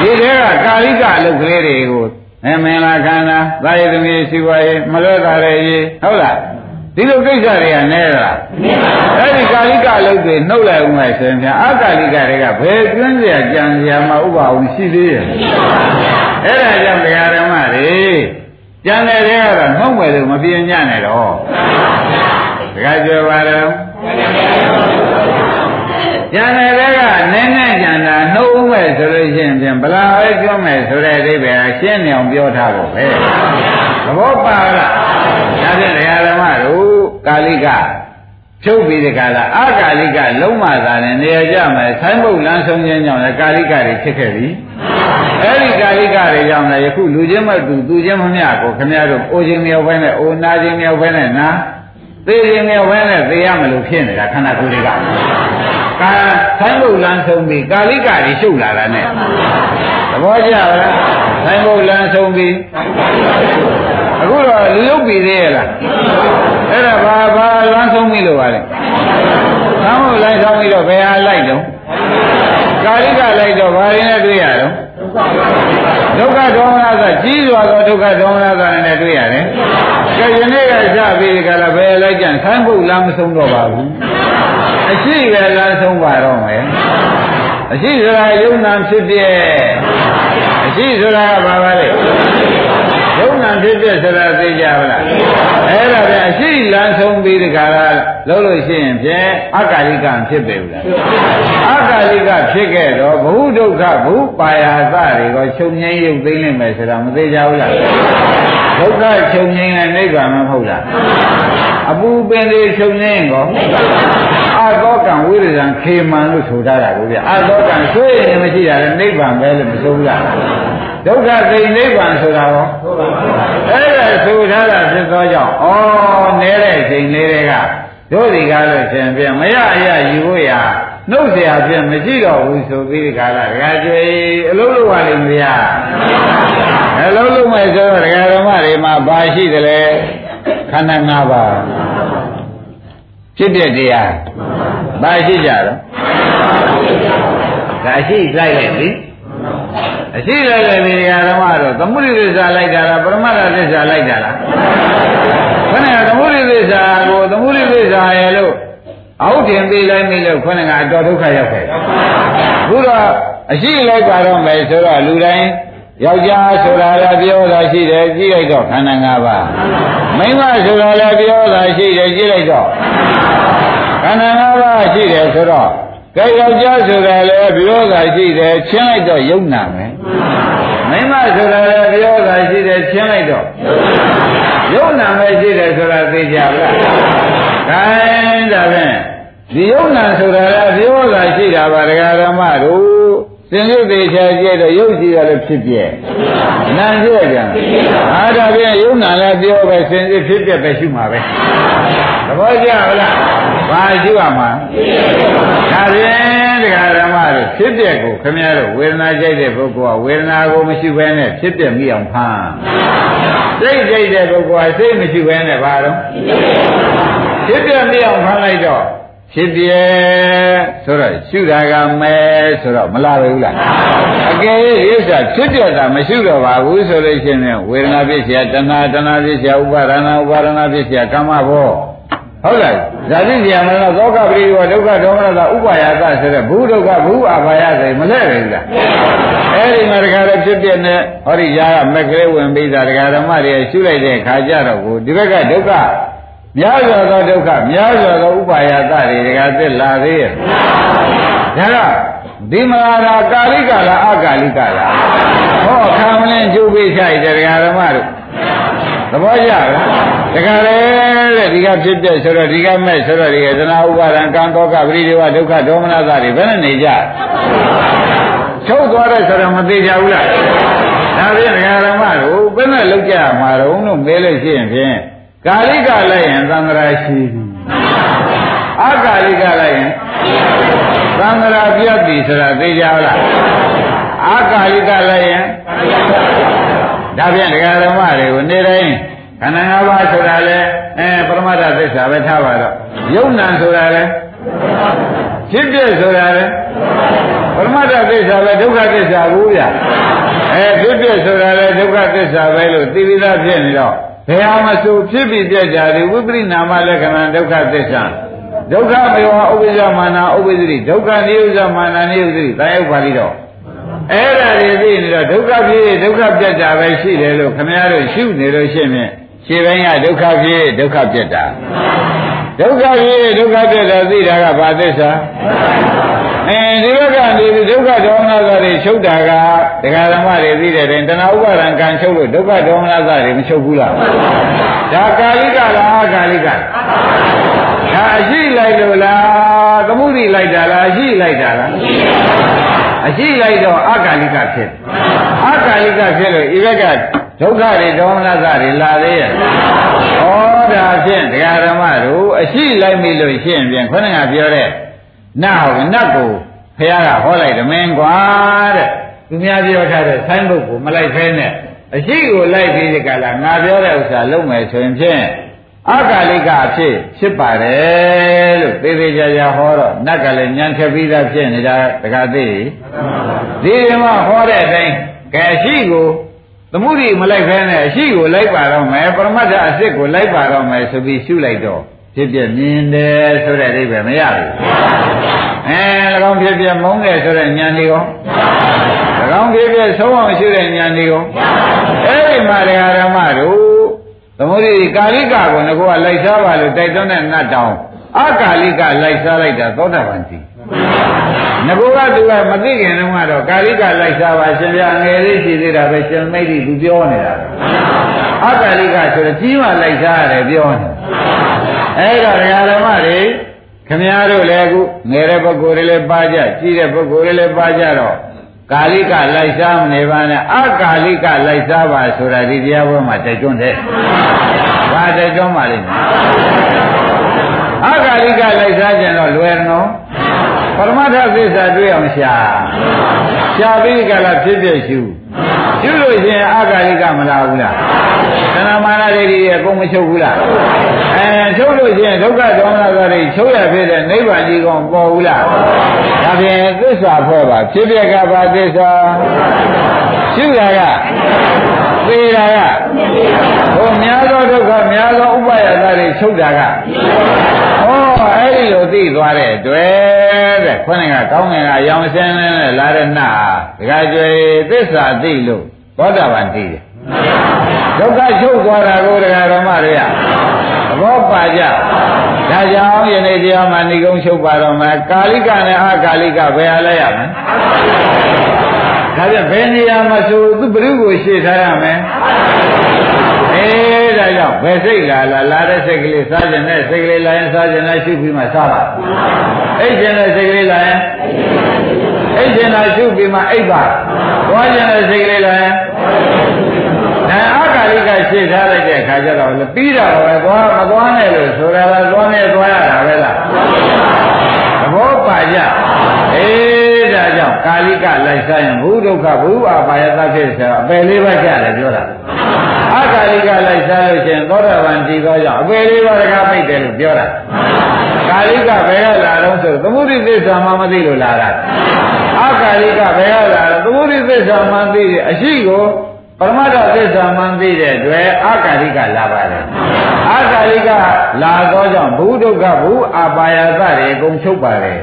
ဒီတွေကကာလိကအလုပ်ကလေးတွေကို အဲမင်္ဂလာခန္ဓာသာယသမီးရှိပါရဲ့မလွဲတာရဲ့ဟုတ်လားဒီလိုကိစ္စတွေကနဲလားအဲ့ဒီကာလိကအလုပ်တွေနှုတ်လိုက်ဦးမယ်ဆိုရင်အကာလိကတွေကဘယ်ကျွန်းစရာကြံစရာမဥပအောင်ရှိသေးရဲ့အဲ့ဒါကြောင့်ဘုရားဓမ္မတွေကြံတဲ့တွေကတော့နှုတ်မယ်လို့မပြင်းညနဲ့တော့တခါကြွယ်ပါတော့ ကြံတဲ့တွေကနည်းနည်းကြံတာနှုတ်ဦးမယ်ဆိုလို့ရှိရင်ဖြင့်ဗလာပဲကျွန်းမယ်ဆိုတဲ့အဓိပ္ပာယ်ရှင်းနေအောင်ပြောထားဖို့ပဲသဘောပါလားဒါဖြင့်ဓမ္မတို့ကာလိကဖြုတ်ပြီးဒီကလာအကာလိကလုံးမသာနဲ့နေရာကြမယ်ဆိုင်းဘုတ်လမ်းဆုံးခြင်းကြောင့်လည်းကာလိကတွေဖြစ်ခဲ့ပြီအဲ့ဒီကာလိကတွေကြောင့်လည်းယခုလူချင်းမတူသူချင်းမမျှကိုခင်ဗျားတို့အိုခြင်းမြောက်ပဲနဲ့အိုနာခြင်းမြောက်ပဲနဲ့နာ သေခြင်းမြောက်ပဲနဲ့သေရမလို့ဖြစ်နေတာခန္ဓာကိုယ်တွေကကာဆိုင်ဘုတ်လန်းဆုံးပြီးကာလိကတွေရှုပ်လာတာနဲ့သဘောကျလားဆိုင်ဘုတ်လန်းဆုံးပြီးအခုတော့လူရုပ်ပြီးသေးရဲ့လားအဲ့ဒါဘာဘာလန်းဆုံးပြီလို့ပါလဲသံဘုတ်လိုက်ဆုံးပြီးတော့ဘယ်ဟာလိုက်တော့ ကာလိကလိုက်တော့ဘာရင်းနဲ့တွေ့ရတော့ဒုက္ခဒေါမနသကြီးစွာသောဒုက္ခဒေါမနသနဲ့တွေ့ရတယ်။ကြယနေ့ကစပြီးကြလားဘယ်လိုက်ကြံဆန်းဖို့လားမဆုံးတော့ပါဘူး။အရှိကလားဆုံးပါတော့မယ်။အရှိဆိုတာယုံနာဖြစ်တဲ့အရှိဆိုတာကဘာပါလဲ။ ယုံနာဖြစ်တဲ့ဆိုတာသိကြပါလား။အဲ့ဒါပဲအရှိလန်းဆုံးပြီးဒီကရာလုံးလို့ရှိရင်ဖြင့်အကာလိကဖြစ်ပေဘူးလား။အကာလိကဖြစ်ခဲ့တော့ဘုဒုက္ခဘုပါယာသတွေကိုချုပ်ငိမ့်ရုပ်သိမ့်နိုင်မယ်ဆိုတာမသိကြဘူးလား။ဒုက္ခချုပ်ငိမ့်တဲ့နိဗ္ဗာန်မဟုတ်လား။အပူပင်တွေချုပ်ငိမ့်ကောအသောကံဝိရဇံခေမံလို့ဆိုထားတာကိုဗျအသောကံဆွေးရင်မရှိတာလည်းနိဗ္ဗာန်ပဲလို့မဆိုဘူးလား ဒုက္ခသိနိဗ္ဗာန်ဆိုတာရောအဲ့ဒါဆိုထားတာဖြစ်သောကြောင့်ဩနေတဲ့ချိန်လေးတွေကတို့ဒီကားလို့ရှင်ပြမရအရယူဖို့ရနှုတ်เสียဖြင့်မရှိတော့ဘူးဆိုပြီးဒီကားကဒကာကျွေအလုံးလုံးပါလိမ့်မရအလုံးလုံးမဲ့ဆိုတော့ဒကာဓမ္မတွေမှာဘာရှိသလဲခန္ဓာ၅ပါးဖြစ်တဲ့တရားဘာရှိကြတော့ဒါရှိလိုက်လိုက်ပြီ အရှိလိုက်လိုက်ပြီဓမ္မတော့သမုဒိသစ္စာလိုက်တာလားပရမတ္ထသစ္စာလိုက်တာလားခဏကသမုဒိသစ္စာကိုသမုဒိသစ္စာရဲ့လို့အောက်တင်ပေးလိုက်ပြီလို့ခဏကအတော်ဒုက္ခရောက်ခဲ့အခုတော့အရှိလိုက်ပါတော့မယ်ဆိုတော့လူတိုင်းယောက်ျားဆိုတာလည်းပြောတာရှိတယ်ကြည့်လိုက်တော့ခန္ဓာ၅ပါးမိန်းမဆိုတာလည်းပြောတာရှိတယ်ကြည့်လိုက်တော့ခန္ဓာ၅ပါးရှိတယ်ဆိုတော့ ကဲယောက်ျားဆိုတာလည်းပြောတာရှိတယ်ချင်းလိုက်တော့ယုံနာမယ်မိန်းမဆိုတာလည်းပြောတာရှိတယ်ချင်းလိုက်တော့ယုံနာမယ်ရှိတယ်ဆိုတာသိကြလားခိုင်းဒါဖြင့်ဒီယုံနာဆိုတာလည်းပြောတာရှိတာပါဒကာဓမ္မတို့ စင်စစ်သေးချာကြည့်တော့ရုပ်ကြည့်ရလည်းဖြစ်ပြဲနာပြဲကြအားဒါဖြင့်ယုံနာလည်းပြောပဲစင်စစ်ဖြစ်ပြပဲရှိမှာပဲသဘောကျလားဘာရှိရမှာဒါဖြင့်တရားဓမ္မတို့ဖြစ်ပြကိုခမည်းတော်ဝေဒနာကြိုက်တဲ့ပုဂ္ဂိုလ်ကဝေဒနာကိုမရှိဘဲနဲ့ဖြစ်ပြမိအောင်ဖမ်းစိတ်ကြိုက်တဲ့ပုဂ္ဂိုလ်ကစိတ်မရှိဘဲနဲ့ဘာတော့ဖြစ်ပြမိအောင်ဖမ်းလိုက်တော့ ဖြစ်ပြဆိုတော့ရှုတာကမဲဆိုတော့မလာဘူးလားအကယ်၍ရိစ္ဆာဖြစ်ပြတာမရှိတော့ပါဘူးဆိုလို့ရှိရင်ဝေဒနာဖြစ်เสียတဏှာတဏှာဖြစ်เสียဥပါဒနာဥပါဒနာဖြစ်เสียကာမဘောဟုတ်လားဇာတိဇာမနောသောကပရိယောဒုက္ခဒေါမနတာဥပါယသဆိုတဲ့ဘူးဒုက္ခဘူးအဘာယဆိုမလဲဘူးလားအဲ့ဒီမှာတခါတော့ဖြစ်ပြနေဟောဒီຢာကမက်ကလေးဝင်ပြီးသားတရားဓမ္မတွေရှုလိုက်တဲ့ခါကျတော့ကိုဒီဘက်ကဒုက္ခ များစွာသောဒုက္ခများစွာသောဥပါယသတွေတကသက်လာသေးရဲ့ဒါကဒီမလာကာလိကလားအကာလိကလားဟောခံမလင်းကျုပ်ပေးချိုက်တယ်တရားဓမ္မတို့သဘောကျလားတခါလေတဲ့ဒီကဖြစ်တဲ့ဆိုတော့ဒီကမဲ့ဆိုတော့ဒီကသနာဥပါဒံကံတောကပရိဒေဝဒုက္ခဒေါမနသတွေဘယ်နဲ့နေကြချုပ်သွားတဲ့ဆိုတော့မသေးကြဘူးလားဒါဖြင့်ဒကာဓမ္မတို့ဘယ်နဲ့လောက်ကြမှာတော့လို့မဲလို့ရှိရင်ဖြင့် ကာလိကလိုက်ရင်သံဃာရှိပြီအကာလိကလိုက်ရင်သံဃာပြတ်ပြီဆိုတာသိကြလားအကာလိကလိုက်ရင်ဒါဖြင့်ဒကာဓမ္မတွေကိုနေတိုင်းခန္ဓာ၅ပါးဆိုတာလဲအဲပရမတ္ထသစ္စာပဲထားပါတော့ယုံ nant ဆိုတာလဲဖြစ်ပြဆိုတာလဲပရမတ္ထသစ္စာပဲဒုက္ခသစ္စာဘူးဗျအဲဖြစ်ပြဆိုတာလဲဒုက္ခသစ္စာပဲလို့သိပြီးသားဖြစ်နေတော့ ဘယ်ဟာမဆိုဖြစ်ပြီးပြကြတယ်ဝိပရိနာမလက္ခဏာဒုက္ခသစ္စာဒုက္ခမယောဥပ္ပဇ္ဇမာနာဥပ္ပဇ္ဇိဒုက္ခနိဥဇ္ဇမာနာနိဥဇ္ဇိတာယုတ်ပါဠိတော့အဲ့ဒါတွေသိနေတော့ဒုက္ခဖြစ်ဒုက္ခပြတ်တာပဲရှိတယ်လို့ခမည်းတော်ရှုနေလို့ရှိရင်ခြေပိုင်းကဒုက္ခဖြစ်ဒုက္ခပြတ်တာဒုက္ခဖြစ်ဒုက္ခပြတ်တာသိတာကဘာသစ္စာ အဲဒီဘက်ကနေဒုက္ခဒေါမနသာတွေချုပ်တာကဒကာဓမ္မတွေသိတဲ့တိုင်တဏှာဥပါဒံကံချုပ်လို့ဒုက္ခဒေါမနသာတွေမချုပ်ဘူးလားဒါကာလိကလားကာလိကဒါအရှိလိုက်လို့လားသမှုရိလိုက်တာလားအရှိလိုက်တာလားအရှိလိုက်တော့အကာလိကဖြစ်အကာလိကဖြစ်လို့ဤဘက်ကဒုက္ခတွေဒေါမနစတွေလာသေးရဲ့ဩဒါဖြင့်တရားဓမ္မတို့အရှိလိုက်ပြီလို့ရှင်းပြန်ခொနကပြောတဲ့ နတ်ဟုတ်နတ်ကိုဖះကဟောလိုက်တယ်မင်းကွာတဲ့သူများပြောထားတဲ့ဆိုင်းဘုတ်ကိုမလိုက်ဖဲနဲ့အရှိကိုလိုက်ပြီးဒီကလာငါပြောတဲ့ဥစ္စာလုံးမယ်ဆိုရင်ဖြင့်အကာလိကအဖြစ်ဖြစ်ပါတယ်လို့သေသေးချာချာဟောတော့နတ်ကလည်းညံထက်ပြီးသားဖြစ်နေတာတခါသိဒီမှာဟောတဲ့အတိုင်းကဲအရှိကိုသမုဒိမလိုက်ဖဲနဲ့အရှိကိုလိုက်ပါတော့မယ်ပရမတ္ထအစစ်ကိုလိုက်ပါတော့မယ်ဆိုပြီးရှုလိုက်တော့ ဖြစ်ပြမြင်တယ်ဆိုတဲ့အဓိပ္ပာယ်မရဘူးအဲ၎င်းဖြစ်ပြမုန်းတယ်ဆိုတဲ့ဉာဏ်ဒီကော၎င်းဖြစ်ပြဆုံးအောင်ရှုတဲ့ဉာဏ်ဒီကောအဲဒီမှာတရားဓမ္မတို့သမုဒိကာလိကကိုငါကလိုက်စားပါလို့တိုက်တွန်းတဲ့နတ်တောင်အကာလိကလိုက်စားလိုက်တာသောတာပန်စီငါကသူကမသိခင်တုန်းကတော့ကာလိကလိုက်စားပါရှင်ပြငယ်လေးရှိသေးတာပဲရှင်မိတ်ဒီသူပြောနေတာအကာလိကဆိုတော့ကြီးမှလိုက်စားရတယ်ပြောနေ အဲ့တော့ဓမ္မတွေခမည်းတော်လည်းအခုငယ်တဲ့ပုဂ္ဂိုလ်တွေလည်းပါကြကြီးတဲ့ပုဂ္ဂိုလ်တွေလည်းပါကြတော့ကာလိကလိုက်စားမနေပါနဲ့အကာလိကလိုက်စားပါဆိုတာဒီတရားပွဲမှာတိုက်တွန်းတယ်။ဘာတိုက်တွန်းပါလိမ့်မယ်။အကာလိကလိုက်စားကြတော့လွယ်နော်။ပရမတ္ထသစ္စာတွေ့အောင်ရှာ။ရှာပြီးကလာဖြစ်ဖြစ်ရှု။ ရှုလို့ရှိရင်အကာလိကမလာဘူးလား။သဏ္ဍမာနတွေကြီးရဲ့ပုံမချုပ်ဘူးလား။အဲချုပ်လို့ရှိရင်ဒုက္ခဒေါမနသာတွေချုပ်ရဖြစ်တဲ့နိဗ္ဗာန်ကြီးကောင်ပေါ်ဘူးလား။ဒါဖြင့်သစ္စာဖွဲ့ပါဖြစ်ဖြစ်ကဘာသစ္စာရှုတာကသေတာကဟိုများသောဒုက္ခများသောဥပါယတာတွေချုပ်တာကဟော အဲ့ဒီလိုသိသွားတဲ့တွေ့တဲ့ခေါင်းကကောင်းငင်ကရောင်စင်းနဲ့လာတဲ့နှာဒကာကျွေသစ္စာသိလို့သောတာပန်သိတယ်ဒုက္ခချုပ်သွားတာကိုဒကာတော်မတွေကသဘောပါကြဒါကြောင့်ယနေ့တရားမှာဏိကုံချုပ်ပါတော့မယ်ကာလိကနဲ့အာကာလိကဘယ်ဟာလဲရမလဲဒါပြဘယ်နေရာမှာဆိုသူဘုရုကိုရှေ့ထားရမယ်အေး ဒါကြောင့်ဘယ်စိတ်လာလာလာတဲ့စိတ်ကလေးစားခြင်းနဲ့စိတ်ကလေးလာရင်စားခြင်းနဲ့ရှုပြီးမှစားပါအိတ်ခြင်းနဲ့စိတ်ကလေးလာရင်အိတ်ခြင်းနဲ့ရှုပြီးမှအိတ်ပါသွားခြင်းနဲ့စိတ်ကလေးလာရင်ဒါအာကာလိကရှေ့ထားလိုက်တဲ့အခါကျတော့ပြီးတာပဲသွားမသွားနဲ့လို့ဆိုတာကသွားနဲ့သွားရတာပဲလားသဘောပါကြအေးဒါကြောင့်ကာလိကလိုက်စားရင်ဘုဒုက္ခဘုအာပါယသဖြစ်ဆိုတော့အပယ်လေးပါးကြတယ်ပြောတာ အာကာလိကလိုက်စားလို့ရှင်သောတာပန်ဒီသောကြောင့်အပယ်လေးပါးတကားပိတ်တယ်လို့ပြောတာကာလိကဘယ်ကလာတော့ဆိုသမုဒိသစ္စာမှမသိလို့လာတာအာကာလိကဘယ်ကလာတော့သမုဒိသစ္စာမှသိတယ်အရှိကိုပရမတ္ထသစ္စာမှန်သိတဲ့အတွက်အာကာလိကလာပါတယ်အာကာလိကလာသောကြောင့်ဘုဒုက္ခဘုအာပါယသတွေအကုန်ချုပ်ပါတယ်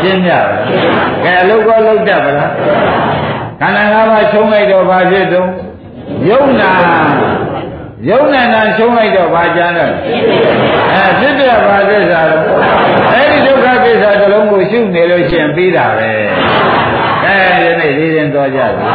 ရှင်းကြပါလားကဲအလုတ်ကောလုတ်တတ်ပါလားခန္ဓာ၅ပါးချုံလိုက်တော့ဘာဖြစ်တုံး ယုံနာယုံနာနာချုံလိုက်တော့ဘာကြမ်းတော့အဲဖြစ်တဲ့ဘာသစ္စာတော့အဲဒီဒုက္ခသစ္စာတစ်လုံးကိုရှုနေလို့ရှိရင်ပြီးတာပဲအဲဒီနေ့ဒီရင်တော်ကြပြီ